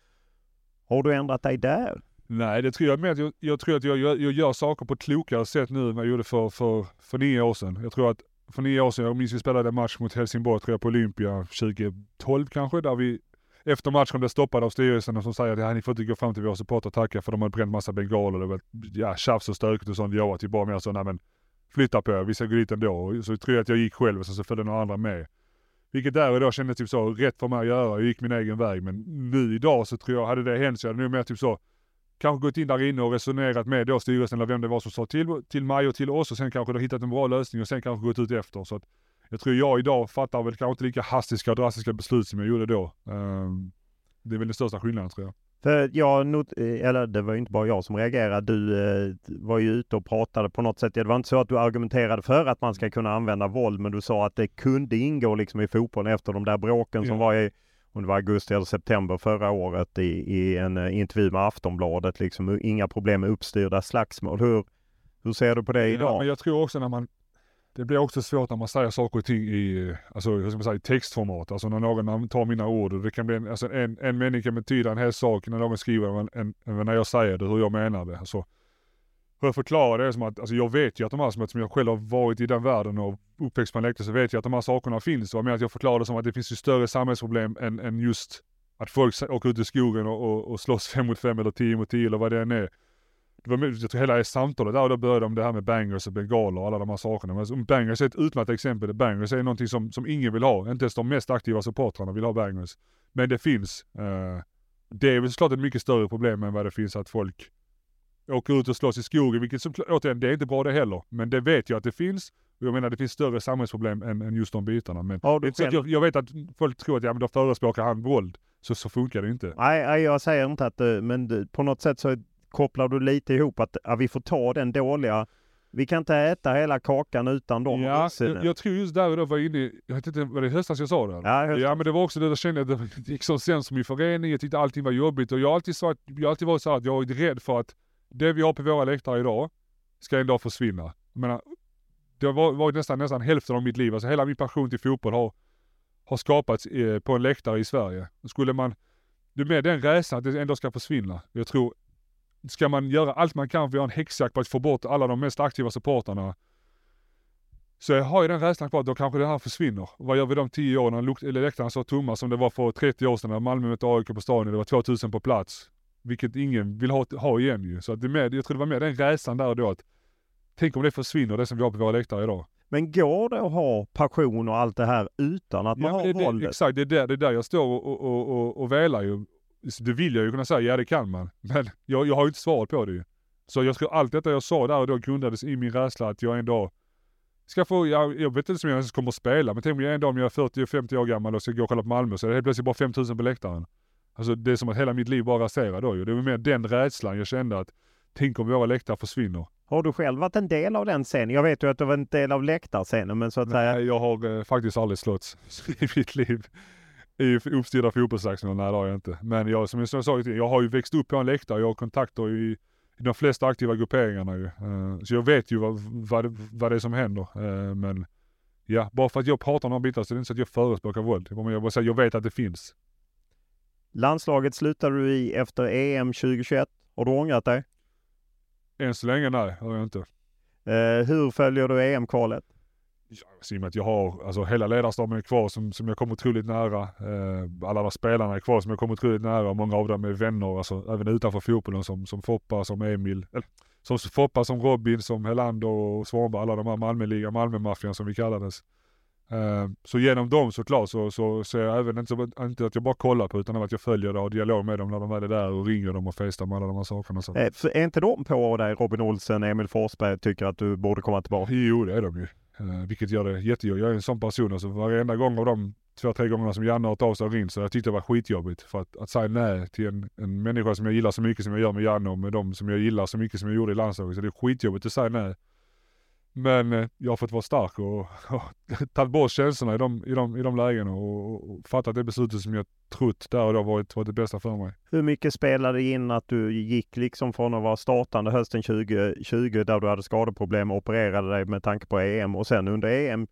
Har du ändrat dig där? Nej, det tror jag med. Jag, jag tror att jag, gör- jag gör saker på ett klokare sätt nu än vad jag gjorde för, för, för nio år sedan. Jag tror att för nio år sedan, jag minns vi spelade en match mot Helsingborg, tror jag, på Olympia 2012 kanske, där vi efter matchen blev stoppade av styrelsen och som säger att ja, ni får inte gå fram till våra supportrar och tacka för de har bränt massa bengaler. Det ja, tjafs och stökigt och sånt. Jag var typ bara mer så, nej men flytta på er, vi ska gå dit ändå. Så tror jag att jag gick själv och så följde några andra med. Vilket där och då kändes typ så rätt för mig att göra. Jag gick min egen väg. Men nu idag så tror jag, hade det hänt så hade jag nog mer typ så kanske gått in där inne och resonerat med då styrelsen eller vem det var som sa till, till mig och till oss och sen kanske då hittat en bra lösning och sen kanske gått ut efter. Så att jag tror jag idag fattar väl kanske inte lika hastiska och drastiska beslut som jag gjorde då. Um, det är väl den största skillnaden tror jag. För jag not- eh, eller det var ju inte bara jag som reagerade. Du eh, var ju ute och pratade på något sätt. Det var inte så att du argumenterade för att man ska kunna använda våld, men du sa att det kunde ingå liksom i fotbollen efter de där bråken som Ja. var i, om det var augusti eller september förra året i, i en eh, intervju med Aftonbladet. Liksom, inga problem med uppstyrda slagsmål. Hur, hur ser du på det Ja, idag? men jag tror också när man det blir också svårt när man säger saker och ting i, alltså, hur ska man säga, i textformat. Alltså när någon tar mina ord. Och det kan bli en, alltså, en, en mening kan betyda en hel sak när någon skriver än, en, när jag säger det, hur jag menar det. Alltså, hur jag förklarar det är som att, alltså jag vet ju att de här, som eftersom jag själv har varit i den världen och uppväxt på en läktare så vet jag att de här sakerna finns. Och jag menar att jag förklarar det som att det finns ju större samhällsproblem än, än just att folk åker ut i skogen och, och, och slåss fem mot fem eller tio mot tio eller vad det än är det var, jag tror hela samtalet där och då började de det här med bangers och bengaler och alla de här sakerna. Men bangers är ett utmärkt exempel. Bangers är någonting som, som ingen vill ha. Inte ens de mest aktiva supportrarna vill ha bangers. Men det finns. Uh, det är väl såklart ett mycket större problem än vad det finns att folk åker ut och slåss i skogen, vilket som, återigen, det är inte bra det heller. Men det vet jag att det finns. Jag menar det finns större samhällsproblem än, än just de bitarna. Men Ja, du det jag, jag vet att folk tror att ja, men då förespråkar han våld. Så, så funkar det inte. Nej, nej, jag säger inte att det, men det, på något sätt så kopplar du lite ihop att ja, vi får ta den dåliga. Vi kan inte äta hela kakan utan dem. Ja, jag, jag tror just där och då var inne jag vet inte, var det i höstas jag sa det? Ja, höstas. ja men det var också det, där kände jag, att det gick så sen som i förening, jag tyckte allting var jobbigt och jag har alltid sagt, jag har alltid varit så här att jag är rädd för att det vi har på våra läktare idag ska en dag försvinna. Jag menar, det har varit- varit nästan, nästan hälften av mitt liv, alltså hela min passion till fotboll har, har skapats eh, på en läktare i Sverige. Skulle man, det är med den rädslan att det en dag ska försvinna. Jag tror, ska man göra allt man kan för att göra en häxjakt på att få bort alla de mest aktiva supportrarna så jag har ju den rädslan kvar att då kanske det här försvinner. Vad gör vi de tio åren när läktarna står tomma som det var för 30 år sedan när Malmö mötte AIK på stadion och det var 2000 på plats. Vilket ingen vill ha, ha igen ju. Så att det med, jag tror det var med den rädslan där och då att tänk om det försvinner det som vi har på våra läktare idag. Men går det att ha passion och allt det här utan att man Ja, har det, det, våldet? exakt, det är där, det är där jag står och, och, och, och, och välar ju. Så Det vill jag ju kunna säga, ja det kan man. Men jag, jag har ju inte svaret på det ju. Så jag tror allt detta jag sa där och då grundades i min rädsla att jag en dag ska få, jag, jag vet inte om jag ens kommer att spela, men tänk om jag en dag om jag är 40-50 år gammal och ska gå och kolla på Malmö så är det helt plötsligt bara 5000 på läktaren. Alltså det är som att hela mitt liv bara raserar då ju. Det var mer den rädslan jag kände att tänk om våra läktare försvinner. Har du själv varit en del av den scenen? Jag vet ju att du var en del av läktarscenen men så att säga. Nej, jag har eh, faktiskt aldrig slått i mitt liv i uppstyrda fotbollsslagsmål. Nej, det har jag inte. Men jag, som jag sa, jag har ju växt upp på en läktare. Jag har kontakter i, i de flesta aktiva grupperingarna ju. Eh, Så jag vet ju vad, vad, vad det är som händer. Eh, Men ja, bara för att jag pratar om de bitarna så är det inte så att jag förespråkar våld. Jag bara säger, jag vet att det finns. Landslaget slutade du i efter EM 2021. Har du ångrat dig? Än så länge nej, har jag inte. Eh, hur följer du EM-kvalet? Så I och med att jag har, alltså hela ledarstaben är kvar som, som jag kommer otroligt nära. Eh, alla de spelarna är kvar som jag kommer otroligt nära. Många av dem är vänner, alltså även utanför fotbollen som, som Foppa, som Emil. Eller, som Foppa, som Robin, som Helander och Svanberg. Alla de här Malmöligan, Malmömaffian som vi kallades. Eh, så genom dem såklart så, så ser jag även inte, så- inte att jag bara kollar på utan att jag följer det och har dialog med dem när de väl är där och ringer dem och festar med alla de här sakerna. Så. Eh, för är inte de på dig, Robin Olsen, Emil Forsberg, tycker att du borde komma tillbaka? Jo, det är de ju. Uh, vilket gör det jättejobbigt. Jag är en sån person, alltså varenda gång av de två, tre gångerna som Janne har hört av sig och ringt så har jag tyckt det var skitjobbigt. För att, att säga nej till en, en människa som jag gillar så mycket som jag gör med Janne och med dem som jag gillar så mycket som jag gjorde i landslaget. Så det är skitjobbigt att säga nej. Men eh, jag har fått vara stark och, och tagit bort känslorna i de, i de, i de lägena och, och, och fattat det beslutet som jag trott där och då varit, varit det bästa för mig. Hur mycket spelade in att du gick liksom från att vara startande hösten 2020 där du hade skadeproblem och opererade dig med tanke på EM och sen under EM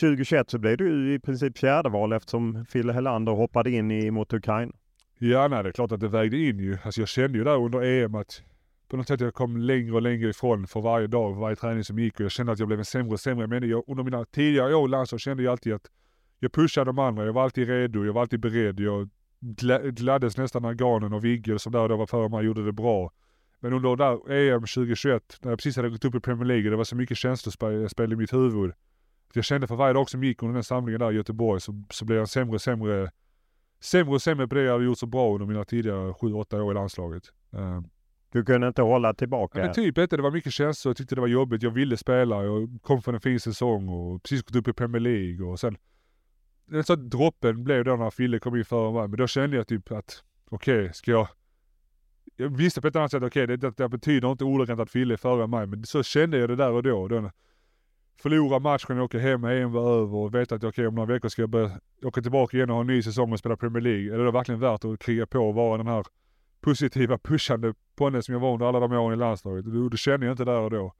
2021 så blev du i princip fjärde val eftersom Fille Helander hoppade in i mot Ukraina. Ja, nej, det är klart att det vägde in ju. Alltså jag kände ju där under EM att på något sätt jag kom längre och längre ifrån för varje dag, för varje träning som gick och jag kände att jag blev en sämre och sämre människa. Jag- Under mina tidigare år i landslaget kände jag alltid att jag pushade de andra, jag var alltid redo, jag var alltid beredd. Jag gla- gladdes nästan när Ganen och Vigge som där och då var före mig gjorde det bra. Men under där EM 2021, när jag precis hade gått upp i Premier League det var så mycket känslospel i mitt huvud. Att jag kände för varje dag som gick under den samlingen där i Göteborg så, så blev jag sämre och sämre sämre och sämre på det jag hade gjort så bra under mina tidigare 7-8 år i landslaget. Uh, du kunde inte hålla tillbaka. men typ inte, det var mycket känslor, jag tyckte det var jobbigt, jag ville spela, jag kom från en fin säsong och precis gått upp i Premier League och sen den så att droppen blev då när Fille kom in före mig, men då kände jag typ att okej, ska jag jag visste på ett annat sätt, okej det, det, det betyder inte ordagrant att Fille är före mig, men så kände jag det där och då. då förlora matchen, åka hem, EM var över och veta att okej om några veckor ska jag börja åka tillbaka igen och ha en ny säsong och spela Premier League. Är det då verkligen värt att kriga på och vara den här positiva, pushande ponne som jag var under alla de åren i landslaget? Det, det kände jag inte där och då.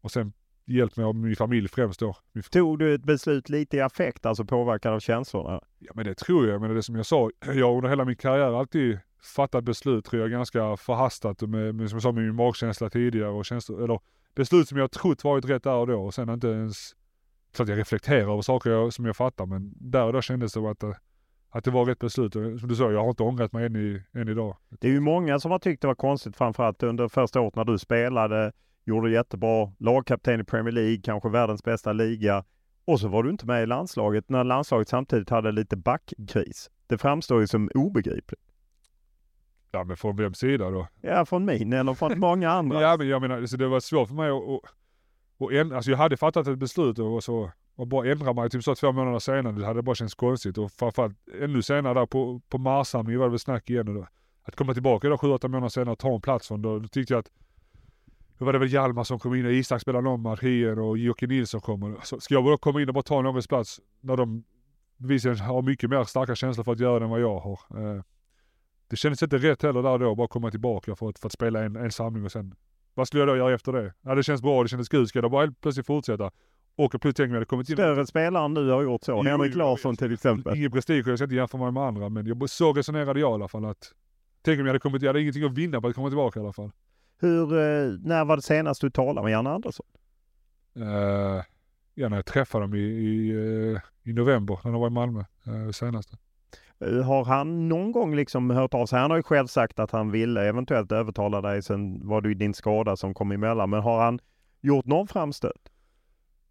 Och sen hjälpt mig av min familj främst då. Tog du ett beslut lite i affekt, alltså påverkad av känslorna? Ja men det tror jag. Men det är som jag sa, jag har under hela min karriär alltid fattat beslut tror jag ganska förhastat med, med som jag sa med min magkänsla tidigare och känslor, eller beslut som jag trott varit rätt där och då och sen inte ens, klart jag reflekterar över saker jag, som jag fattar men där och då kändes det som att, eh, att det var rätt beslut. Och Som du sa, jag har inte ångrat mig än, i, än idag. Det är ju många som har tyckt det var konstigt framförallt under första året när du spelade. Gjorde jättebra. Lagkapten i Premier League, kanske världens bästa liga. Och så var du inte med i landslaget när landslaget samtidigt hade lite backkris. Det framstår ju som obegripligt. Ja men från vems sida då? Ja, från min eller från många andra. Ja men jag menar, det var svårt för mig att, att, att ändra, alltså jag hade fattat ett beslut och så och bara ändra mig typ så två månader senare, det hade bara känts konstigt och framförallt ännu senare där på, på Marshamn, var det väl snack igen och då, Att komma tillbaka då sju, åtta månader senare och ta en plats från då, då tyckte jag att då var det väl Hjalmar som kom in och Isak spelade match, Hir och Jocke Nilsson kommer. Så ska jag bara komma in och bara ta någons plats när de bevisligen har mycket mer starka känslor för att göra det än vad jag har. Eh, det kändes inte rätt heller där då, bara komma tillbaka för att, för att spela en, en samling och sen, vad skulle jag då göra efter det? Ja det känns bra, det kändes kul, ska jag då bara helt plötsligt fortsätta? Och plus tänk om jag hade kommit in... Större spelare nu har gjort så. Jo, Henrik Larsson till exempel. Ingen prestige, jag ska inte jämföra mig med andra, men jag, så resonerade jag i alla fall att Tänk om jag hade kommit, jag hade ingenting att vinna på att komma tillbaka i alla fall. Hur, eh, när var det senast du talade med Janne Andersson? Uh, ja, när jag träffade dem i, i, uh, i november när de var i Malmö uh, senaste. Eh, Har han någon gång liksom hört av sig? Han har ju själv sagt att han ville eventuellt övertala dig. Sen var det ju din skada som kom emellan. Men har han gjort någon framstöt?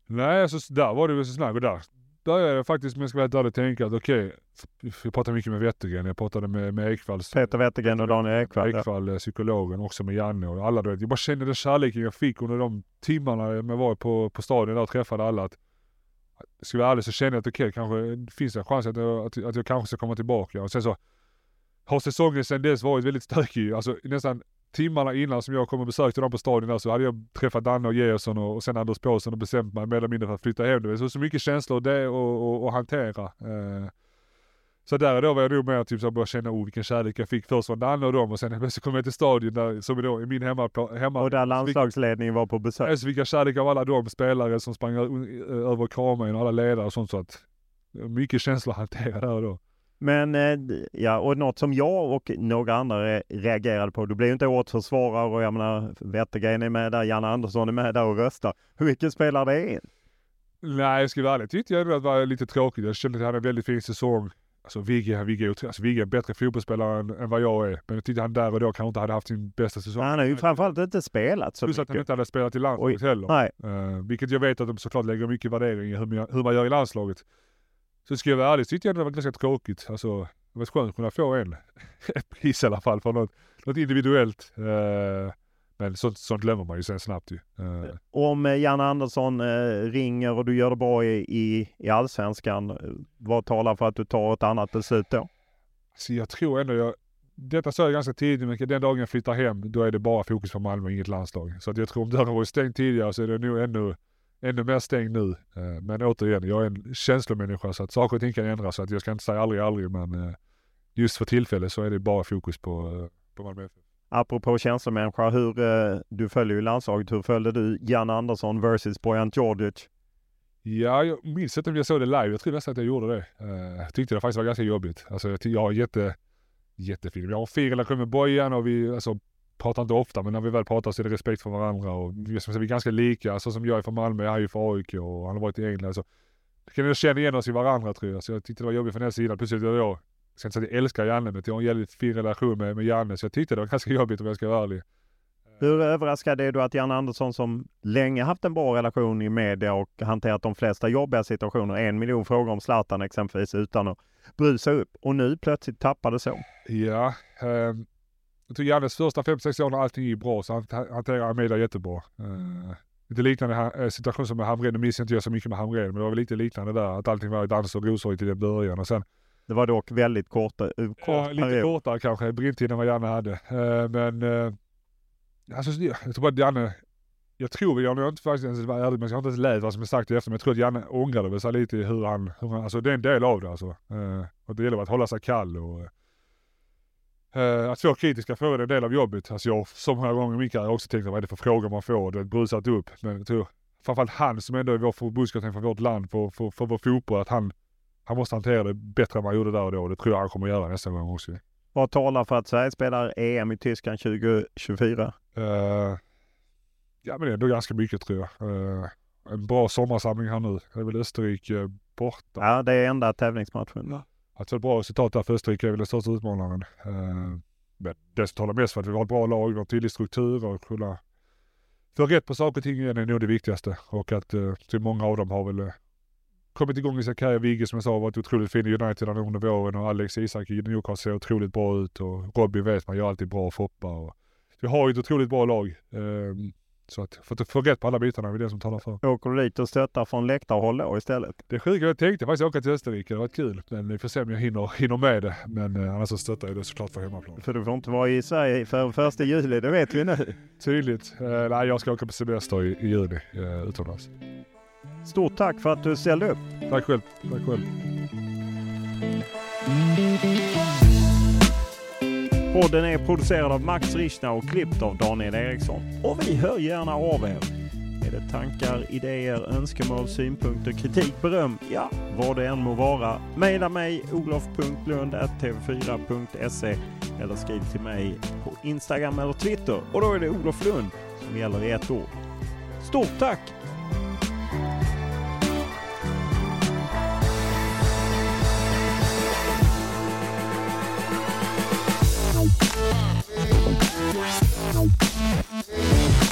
Nej, alltså, där var det väl så snack och där, där är jag faktiskt, om jag ska vara helt ärlig, tänka att okej, okay, jag pratade mycket med Wettergren, jag pratade med, med Ekvall. Peter Wettergren och Daniel Ekvall. Ekvall, ja. psykologen, också med Janne och alla du vet. Jag bara kände den kärleken jag fick under de timmarna jag var på, på stadion där och träffade alla. Att, ska jag vara ärlig så kände jag att okej, okay, kanske finns det en chans att jag, att, att jag kanske ska komma tillbaka. Och sen så har säsongen sen dess varit väldigt stökig. Alltså nästan timmarna innan som jag kom och besökte dem på stadion där så hade jag träffat Danne och Gerson och, och sen Anders Paulsson och bestämt mig mer eller mindre för att flytta hem. Det var så mycket känslor det och, och, och hantera. Eh, så där och då var jag nog mer typ så började känna, oh vilken kärlek jag fick först från Danne och dem och sen så kom jag till stadion där, som då i min hemma, hemma Och där landslagsledningen var på besök. Så fick jag kärlek av alla de spelare som sprang över och kramade och alla ledare och sånt så att mycket känslor att hantera där och då. Men ja, och något som jag och några andra reagerade på. Du blev ju inte årets försvarare och jag menar Wettergren är med där, Janne Andersson är med där och röstar. Hur mycket spelar det in? Nej, jag ska vara ärlig. Tyckte jag att det var lite tråkigt. Jag kände att jag hade en väldigt fin säsong. Alltså Vigge, Vigge, alltså, Vigge är en bättre fotbollsspelare än, än vad jag är. Men jag tyckte han där och då kanske inte hade haft sin bästa säsong. Han har ju framförallt inte spelat så Plus mycket. att han inte hade spelat i landslaget Oj, heller. nej. Uh, vilket jag vet att de såklart lägger mycket värdering i hur man, hur man gör i landslaget. Så ska jag vara ärlig så tyckte jag det var ganska tråkigt. Alltså, det var skönt att kunna få en, ett pris i alla fall för något, något individuellt. Uh, men sånt, sånt glömmer man ju sen snabbt ju. Uh. Om eh, Janne Andersson eh, ringer och du gör det bra i, i, i Allsvenskan, eh, vad talar för att du tar ett annat beslut då? Så jag tror ändå jag, detta sa jag ganska tidigt, men den dagen jag flyttar hem, då är det bara fokus på Malmö inget landslag. Så att jag tror om dörren varit stängd tidigare så är det nog ännu, ännu mer stängd nu. Uh, men återigen, jag är en känslomänniska så att saker och ting kan ändras. Så att jag ska inte säga aldrig, aldrig, men uh, just för tillfället så är det bara fokus på, uh, på Malmö FF. Apropå känslomänniska, hur, eh, du följer ju landslaget. Hur följde du Janne Andersson versus Bojan Djordjic? Ja, jag minns inte om jag såg det live. Jag tror nästan att jag gjorde det. Jag tyckte det faktiskt var ganska jobbigt. Alltså jag har jätte, jättefin, jag har en fin relation med Bojan och vi alltså, pratar inte ofta men när vi väl pratar så är det respekt för varandra och vi, som vi är ganska lika. Alltså som jag är från Malmö, jag är ju från AIK och han har varit i England. Så kan känna igen oss i varandra tror jag. Så jag tyckte det var jobbigt från den sidan. Plötsligt jag, jag ska inte säga att jag älskar Janne men jag har en jävligt fin relation med, med Janne så jag tyckte det var ganska jobbigt om jag ska vara ärlig. Hur överraskad är du att Janne Andersson som länge haft en bra relation i media och hanterat de flesta jobbiga situationer, en miljon frågor om Zlatan exempelvis utan att bry sig upp och nu plötsligt tappade så? Ja, eh, jag tror Jannes första 5-6 år när allting gick bra så han hanterar media jättebra. Eh, lite liknande situation som med Hamrén, nu minns jag inte jag så mycket med Hamrén men det var väl lite liknande där att allting var dans och rosor till den början och sen det var dock väldigt korta, uh, kort ja, lite period. kortare kanske, brintid än vad Janne hade. Uh, men uh, alltså, jag tror bara att Janne, jag tror, jag har inte faktiskt ens varit ärlig, men jag har inte ens läst vad som är sagt efter, men jag tror att Janne ångrade sig lite i hur han, hur han, alltså det är en del av det alltså. Uh, och det gäller att hålla sig kall och uh, att få kritiska frågor är en del av jobbet. Alltså jag, så många gånger i min karriär också tänkt, vad är det för frågor man får? Det brusat upp. Men jag tror, framförallt han som ändå är vår förbundskapten för vårt land, för, för, för vår fotboll, att han han måste hantera det bättre än vad han gjorde där och då. Det tror jag han kommer göra nästa gång också. Vad talar för att Sverige spelar EM i Tyskland 2024? Uh, ja men det är ändå ganska mycket tror jag. Uh, en bra sommarsamling här nu. Det är väl Österrike borta. Ja det är enda tävlingsmatchen. Ja. Att få ett bra resultat där för Österrike är väl den största utmanaren. Eh, men det som talar mest för att vi har ett bra lag, vi har en tydlig struktur och kunna få rätt på saker och ting igen är nog det viktigaste. Och att eh, många av dem har väl eh, kommit igång i sin karriär. Vigge som jag sa har varit otroligt fin i United under våren och Alex Isak i Newcastle ser otroligt bra ut och Robin vet man gör alltid bra Foppa. Och vi har ju ett otroligt bra lag. Um, så att för att få rätt på alla bitarna är det som talar för. Åker du dit och stöttar från läktarhåll då istället? Det är sjukt. Jag tänkte faktiskt åka till Österrike. Det var kul. Men vi får se om jag hinner, hinner med det. Men eh, annars så stöttar jag det såklart för hemmaplan. För du får inte vara i Sverige för första juli, det vet vi nu. Tydligt. Eh, nej, jag ska åka på semester i, i juni eh, utomlands. Stort tack för att du ställde upp. Tack själv. Tack själv. Podden är producerad av Max Richna och klippt av Daniel Eriksson. Och vi hör gärna av er. Är det tankar, idéer, önskemål, synpunkter, kritik, beröm? Ja, vad det än må vara. Maila mig olof.lund.tv4.se eller skriv till mig på Instagram eller Twitter. Och då är det Olof Lund som gäller i ett ord. Stort tack Bye.